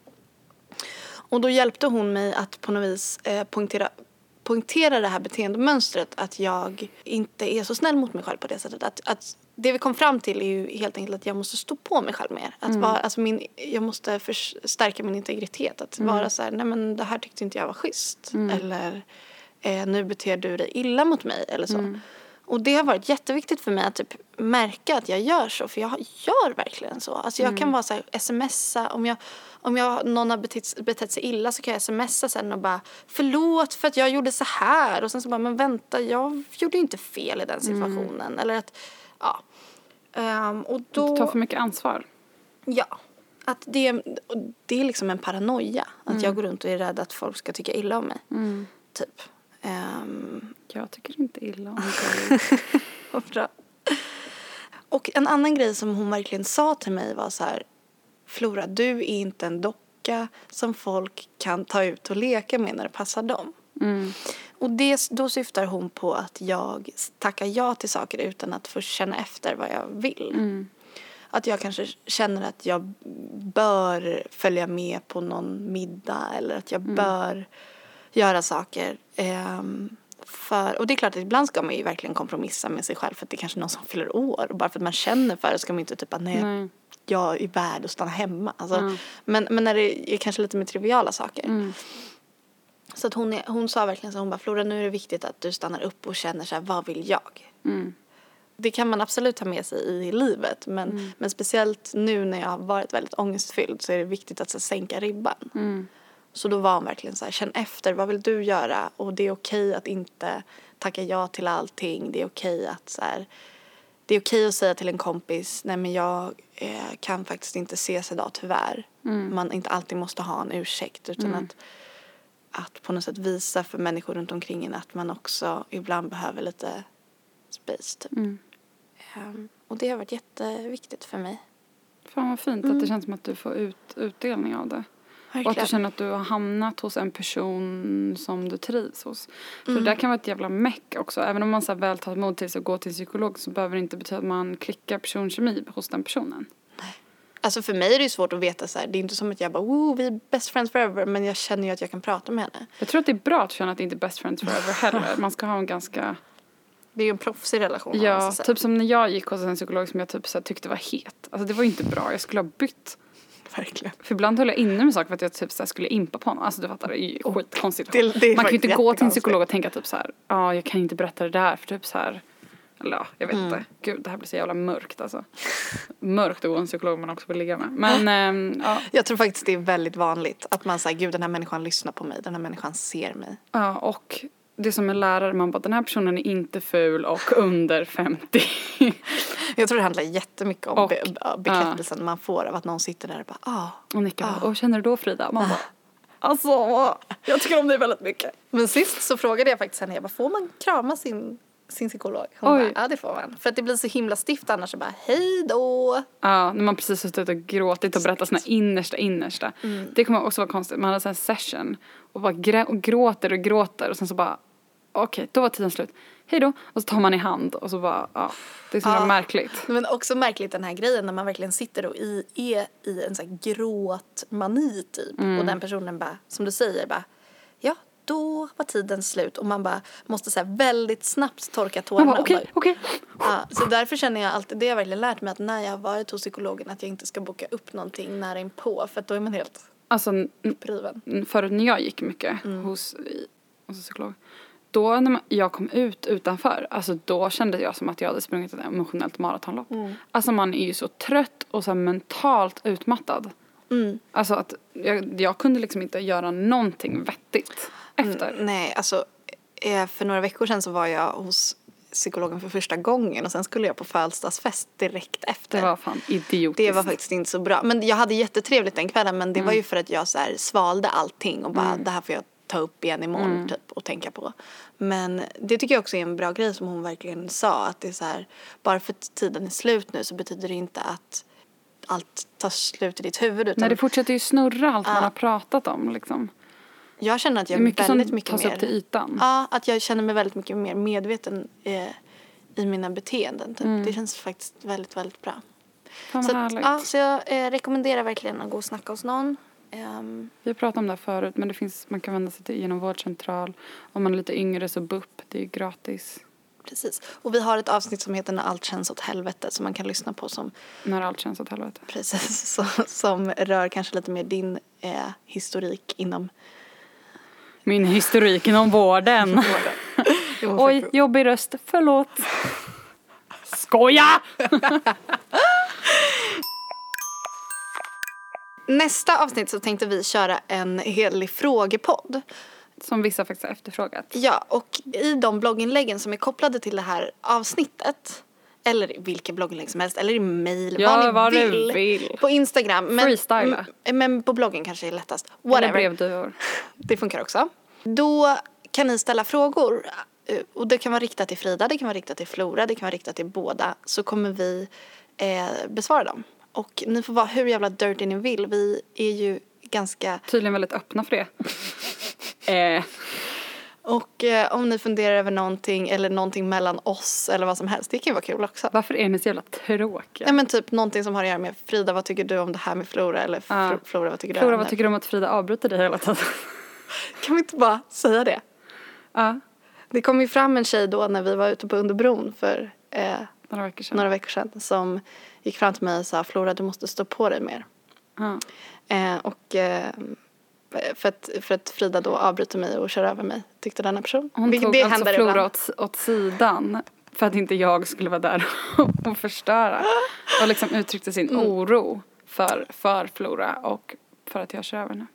Speaker 1: Och då hjälpte hon mig att på något vis eh, poängtera, poängtera det här beteendemönstret att jag inte är så snäll mot mig själv på det sättet. Att, att det vi kom fram till är ju helt enkelt att jag måste stå på mig själv mer. Att vara, alltså min, jag måste förstärka min integritet. Att vara så här, nej men det här tyckte inte jag var schysst. Eller eh, nu beter du dig illa mot mig eller så. Och det har varit jätteviktigt för mig att typ märka att jag gör så. För jag gör verkligen så. Alltså jag kan vara så här, smsa. Om, jag, om jag, någon har betett, betett sig illa så kan jag smsa sen och bara förlåt för att jag gjorde så här. Och sen så bara men vänta jag gjorde inte fel i den situationen. Eller att ja. Ehm, och då...
Speaker 2: Du tar för mycket ansvar.
Speaker 1: Ja. Att det, det är liksom en paranoia. Att jag går runt och är rädd att folk ska tycka illa om mig. Typ. Ehm,
Speaker 2: Jag tycker inte illa om dig.
Speaker 1: vad bra. Och en annan grej som hon verkligen sa till mig var så här. Flora, du är inte en docka som folk kan ta ut och leka med när det passar dem.
Speaker 2: Mm.
Speaker 1: Och det, då syftar hon på att jag tackar ja till saker utan att först känna efter vad jag vill.
Speaker 2: Mm.
Speaker 1: Att jag kanske känner att jag bör följa med på någon middag eller att jag bör göra saker. Ehm, för, och det är klart att ibland ska man ju verkligen kompromissa med sig själv för att det är kanske någon som fyller år. Och bara för att man känner för det ska man inte typ att nej,
Speaker 2: Nej.
Speaker 1: jag är värd att stanna hemma. Alltså,
Speaker 2: Mm.
Speaker 1: men, men när det är kanske lite mer triviala saker.
Speaker 2: Mm.
Speaker 1: Så att hon, är, hon sa verkligen så hon bara Flora nu är det viktigt att du stannar upp och känner så här vad vill jag?
Speaker 2: Mm.
Speaker 1: Det kan man absolut ha med sig i livet men, men speciellt nu när jag har varit väldigt ångestfylld så är det viktigt att så, sänka ribban.
Speaker 2: Mm.
Speaker 1: Så då var hon verkligen så här, känn efter, vad vill du göra? Och det är okej att inte tacka ja till allting. Det är okej att så här, det är okej att säga till en kompis, nej men jag eh, kan faktiskt inte ses idag tyvärr. Man inte alltid måste ha en ursäkt utan att, att på något sätt visa för människor runt omkring en att man också ibland behöver lite space typ.
Speaker 2: Mm.
Speaker 1: Ehm, och det har varit jätteviktigt för mig.
Speaker 2: Fan vad fint att det känns som att du får ut utdelning av det. Och att du
Speaker 1: Verkligen.
Speaker 2: känner att du har hamnat hos en person som du trivs hos. För
Speaker 1: Mm.
Speaker 2: det där kan vara ett jävla meck också. Även om man så väl tar mod till sig och går till psykolog så behöver det inte betyda att man klickar personkemi hos den personen.
Speaker 1: Alltså för mig är det svårt att veta så här. Det är inte som att jag bara woo, vi är best friends forever. Men jag känner ju att jag kan prata med henne.
Speaker 2: Jag tror att det är bra att känna att det inte är best friends forever heller. Man ska ha en ganska,
Speaker 1: Det är ju en proffsig relation.
Speaker 2: ja,
Speaker 1: alltså, så-
Speaker 2: typ som när jag gick hos en psykolog som jag typ så tyckte var het. Alltså det var ju inte bra, jag skulle ha bytt.
Speaker 1: Verkligen.
Speaker 2: För ibland höll jag inne med saker för att jag typ så skulle impa på honom. Alltså du fattar, det är ju skitkonstigt.
Speaker 1: Det- det är
Speaker 2: Man kan ju inte gå till en psykolog och tänka typ så här, ja jag kan inte berätta det där för typ så här, eller ja, jag vet
Speaker 1: Mm.
Speaker 2: inte. Gud det här blir så jävla mörkt alltså. Mörkt att gå en psykolog man också vill ligga med. Men ehm, ja,
Speaker 1: Jag tror faktiskt det är väldigt vanligt att man säger gud den här människan lyssnar på mig, den här människan ser mig.
Speaker 2: ja, och det som är lärare, man bara den här personen är inte ful och under 50.
Speaker 1: Jag tror det handlar jättemycket om
Speaker 2: Och-
Speaker 1: be- be- bekräftelsen man får av att någon sitter där och bara ah.
Speaker 2: Och nickar bara, och känner du då Frida? Man bara, alltså jag tycker om dig väldigt mycket.
Speaker 1: Men sist så frågade jag faktiskt henne, jag bara, får man krama sin, sin psykolog? Hon
Speaker 2: Oj.
Speaker 1: bara, ja det får man. För att det blir så himla stift annars så bara, hej då.
Speaker 2: Ja, när man precis suttit och gråtit och berättat sina innersta innersta.
Speaker 1: Mm.
Speaker 2: Det kommer också vara konstigt. Man hade en session och bara grä- och gråter och gråter och sen så bara okej, då var tiden slut. Hej då. Och så tar man i hand och så bara, ja. Det är så
Speaker 1: Ja.
Speaker 2: märkligt.
Speaker 1: Men också märkligt den här grejen när man verkligen sitter och i, är i en sån här gråtmani typ.
Speaker 2: Mm.
Speaker 1: Och den personen bara, som du säger, bara ja då var tiden slut och man bara måste så väldigt snabbt torka
Speaker 2: Man
Speaker 1: tårarna.
Speaker 2: bara
Speaker 1: och
Speaker 2: okej, okej.
Speaker 1: Ja, så därför känner jag alltid, det har jag verkligen lärt mig att när jag har varit hos psykologen att jag inte ska boka upp någonting nära inpå för att då är man helt
Speaker 2: Alltså
Speaker 1: uppriven.
Speaker 2: förut när jag gick mycket
Speaker 1: Mm.
Speaker 2: hos, hos psykolog. Då när man, jag kom ut utanför, alltså då kände jag som att jag hade sprungit ett emotionellt maratonlopp.
Speaker 1: Mm.
Speaker 2: Alltså man är ju så trött och så mentalt utmattad.
Speaker 1: Mm.
Speaker 2: Alltså att jag, jag kunde liksom inte göra någonting vettigt efter.
Speaker 1: Mm, nej, alltså eh, för några veckor sedan så var jag hos psykologen för första gången och sen skulle jag på födelsedagsfest direkt efter.
Speaker 2: Det var fan idiotiskt.
Speaker 1: Det var faktiskt inte så bra. Men jag hade jättetrevligt den kvällen men det var
Speaker 2: Mm.
Speaker 1: ju för att jag så här svalde allting och bara det här får jag ta upp igen imorgon
Speaker 2: Mm.
Speaker 1: typ och tänka på. Men det tycker jag också är en bra grej som hon verkligen sa att det är så här bara för att tiden är slut nu så betyder det inte att allt tar slut i ditt huvud utan
Speaker 2: Nej, det fortsätter ju snurra allt man
Speaker 1: Ja.
Speaker 2: har pratat om liksom.
Speaker 1: Jag känner att
Speaker 2: Det
Speaker 1: jag
Speaker 2: är
Speaker 1: är
Speaker 2: mycket
Speaker 1: väldigt
Speaker 2: som
Speaker 1: mycket
Speaker 2: tas
Speaker 1: mer
Speaker 2: upp till ytan.
Speaker 1: Ja, att jag känner mig väldigt mycket mer medveten eh, i mina beteenden. Typ.
Speaker 2: Mm.
Speaker 1: Det känns faktiskt väldigt, väldigt bra.
Speaker 2: Fan
Speaker 1: Så, att, ja, så jag eh, rekommenderar verkligen att gå och snacka hos någon. Ehm,
Speaker 2: Vi har pratat om det här förut men det finns, man kan vända sig till genom vårdcentral. Om man är lite yngre så BUP, det är gratis.
Speaker 1: precis. Och vi har ett avsnitt som heter När allt känns åt helvete som man kan lyssna på som,
Speaker 2: När allt känns åt helvete.
Speaker 1: precis, som, som rör kanske lite mer din eh, historik inom
Speaker 2: Min historik inom vården. Oj, jobbig röst. Förlåt. Skoja!
Speaker 1: Nästa avsnitt så tänkte vi köra en helig frågepodd.
Speaker 2: Som vissa faktiskt har efterfrågat.
Speaker 1: Ja, och i de blogginläggen som är kopplade till det här avsnittet eller i vilka blogginlägg som helst, eller i mail,
Speaker 2: Ja,
Speaker 1: vad ni
Speaker 2: vad du
Speaker 1: vill.
Speaker 2: vill.
Speaker 1: På Instagram. Men,
Speaker 2: Freestyla.
Speaker 1: m- men på bloggen kanske är lättast.
Speaker 2: Eller
Speaker 1: Whatever.
Speaker 2: brevduvor.
Speaker 1: Det funkar också. Då kan ni ställa frågor. eh, Och det kan vara riktat till Frida, det kan vara riktat till Flora, det kan vara riktat till båda. Så kommer vi eh, besvara dem. Och ni får vara hur jävla dirty ni vill. Vi är ju ganska...
Speaker 2: Tydligen väldigt öppna för det. eh,
Speaker 1: Och eh, om ni funderar över någonting eller någonting mellan oss eller vad som helst. Det kan ju vara kul också.
Speaker 2: varför är ni så jävla tråkiga?
Speaker 1: Nej men typ någonting som har att göra med Frida, vad tycker du om det här med Flora? Eller
Speaker 2: Ja.
Speaker 1: Fl- Flora, vad tycker du
Speaker 2: Flora,
Speaker 1: om
Speaker 2: vad
Speaker 1: det?
Speaker 2: tycker du om att Frida avbryter dig hela tiden?
Speaker 1: Kan vi inte bara säga det?
Speaker 2: ja,
Speaker 1: Det kom ju fram en tjej då när vi var ute på Underbron för eh,
Speaker 2: några veckor sedan.
Speaker 1: några veckor sedan som gick fram till mig och sa Flora du måste stå på dig mer.
Speaker 2: Ja.
Speaker 1: Eh, och eh, för, att, för att Frida då avbryter mig och kör över mig tyckte denna person.
Speaker 2: Hon
Speaker 1: Vilket
Speaker 2: tog
Speaker 1: det
Speaker 2: alltså Flora åt, åt sidan för att inte jag skulle vara där och förstöra. Och liksom uttryckte sin
Speaker 1: Mm.
Speaker 2: oro för, för Flora och för att jag kör över henne.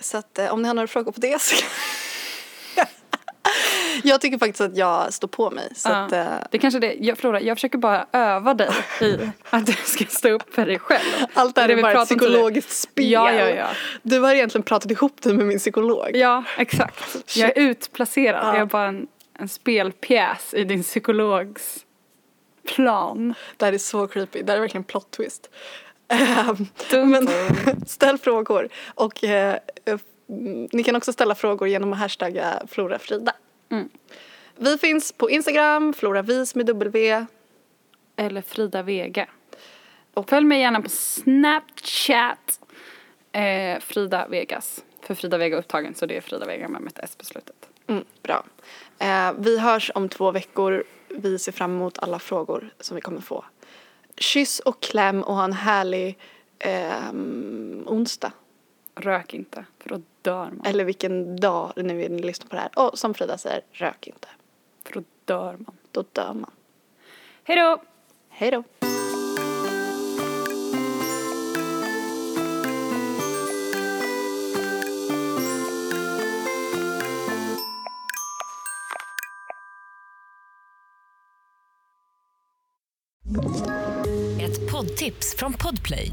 Speaker 1: Så att eh, om ni har några frågor på det så Jag tycker faktiskt att jag står på mig. Så
Speaker 2: Ja.
Speaker 1: att, eh,
Speaker 2: Det är kanske det, jag, Flora, jag försöker bara öva dig i att du ska stå upp för dig själv.
Speaker 1: allt det här
Speaker 2: Det
Speaker 1: är bara ett psykologiskt spel.
Speaker 2: Ja, ja, ja.
Speaker 1: Du har egentligen pratat ihop dig med min psykolog.
Speaker 2: Ja, exakt. Jag är utplacerad.
Speaker 1: Ja.
Speaker 2: Jag är bara en, en spelpjäs i din psykologs plan.
Speaker 1: Det här är så creepy. Det här är verkligen plot twist. Ehm, Men ställ frågor. Och eh, eh, ni kan också ställa frågor genom att hashtagga FloraFrida.
Speaker 2: Mm.
Speaker 1: Vi finns på Instagram, FloraVis med W.
Speaker 2: Eller Frida Vega. Och följ mig gärna på Snapchat. Eh, Frida Vegas. För Frida Vega är upptagen så det är Frida Vega med ett S på slutet.
Speaker 1: Mm, bra. Eh, vi hörs om två veckor. Vi ser fram emot alla frågor som vi kommer få. Kyss och kläm och ha en härlig ehm, onsdag.
Speaker 2: Rök inte, för då dör man.
Speaker 1: Eller vilken dag nu ni lyssnar på det här. Och som Frida säger, rök inte.
Speaker 2: För då dör man.
Speaker 1: Då dör man.
Speaker 2: Hej då!
Speaker 1: Hej då.
Speaker 3: Ett poddtips från Podplay.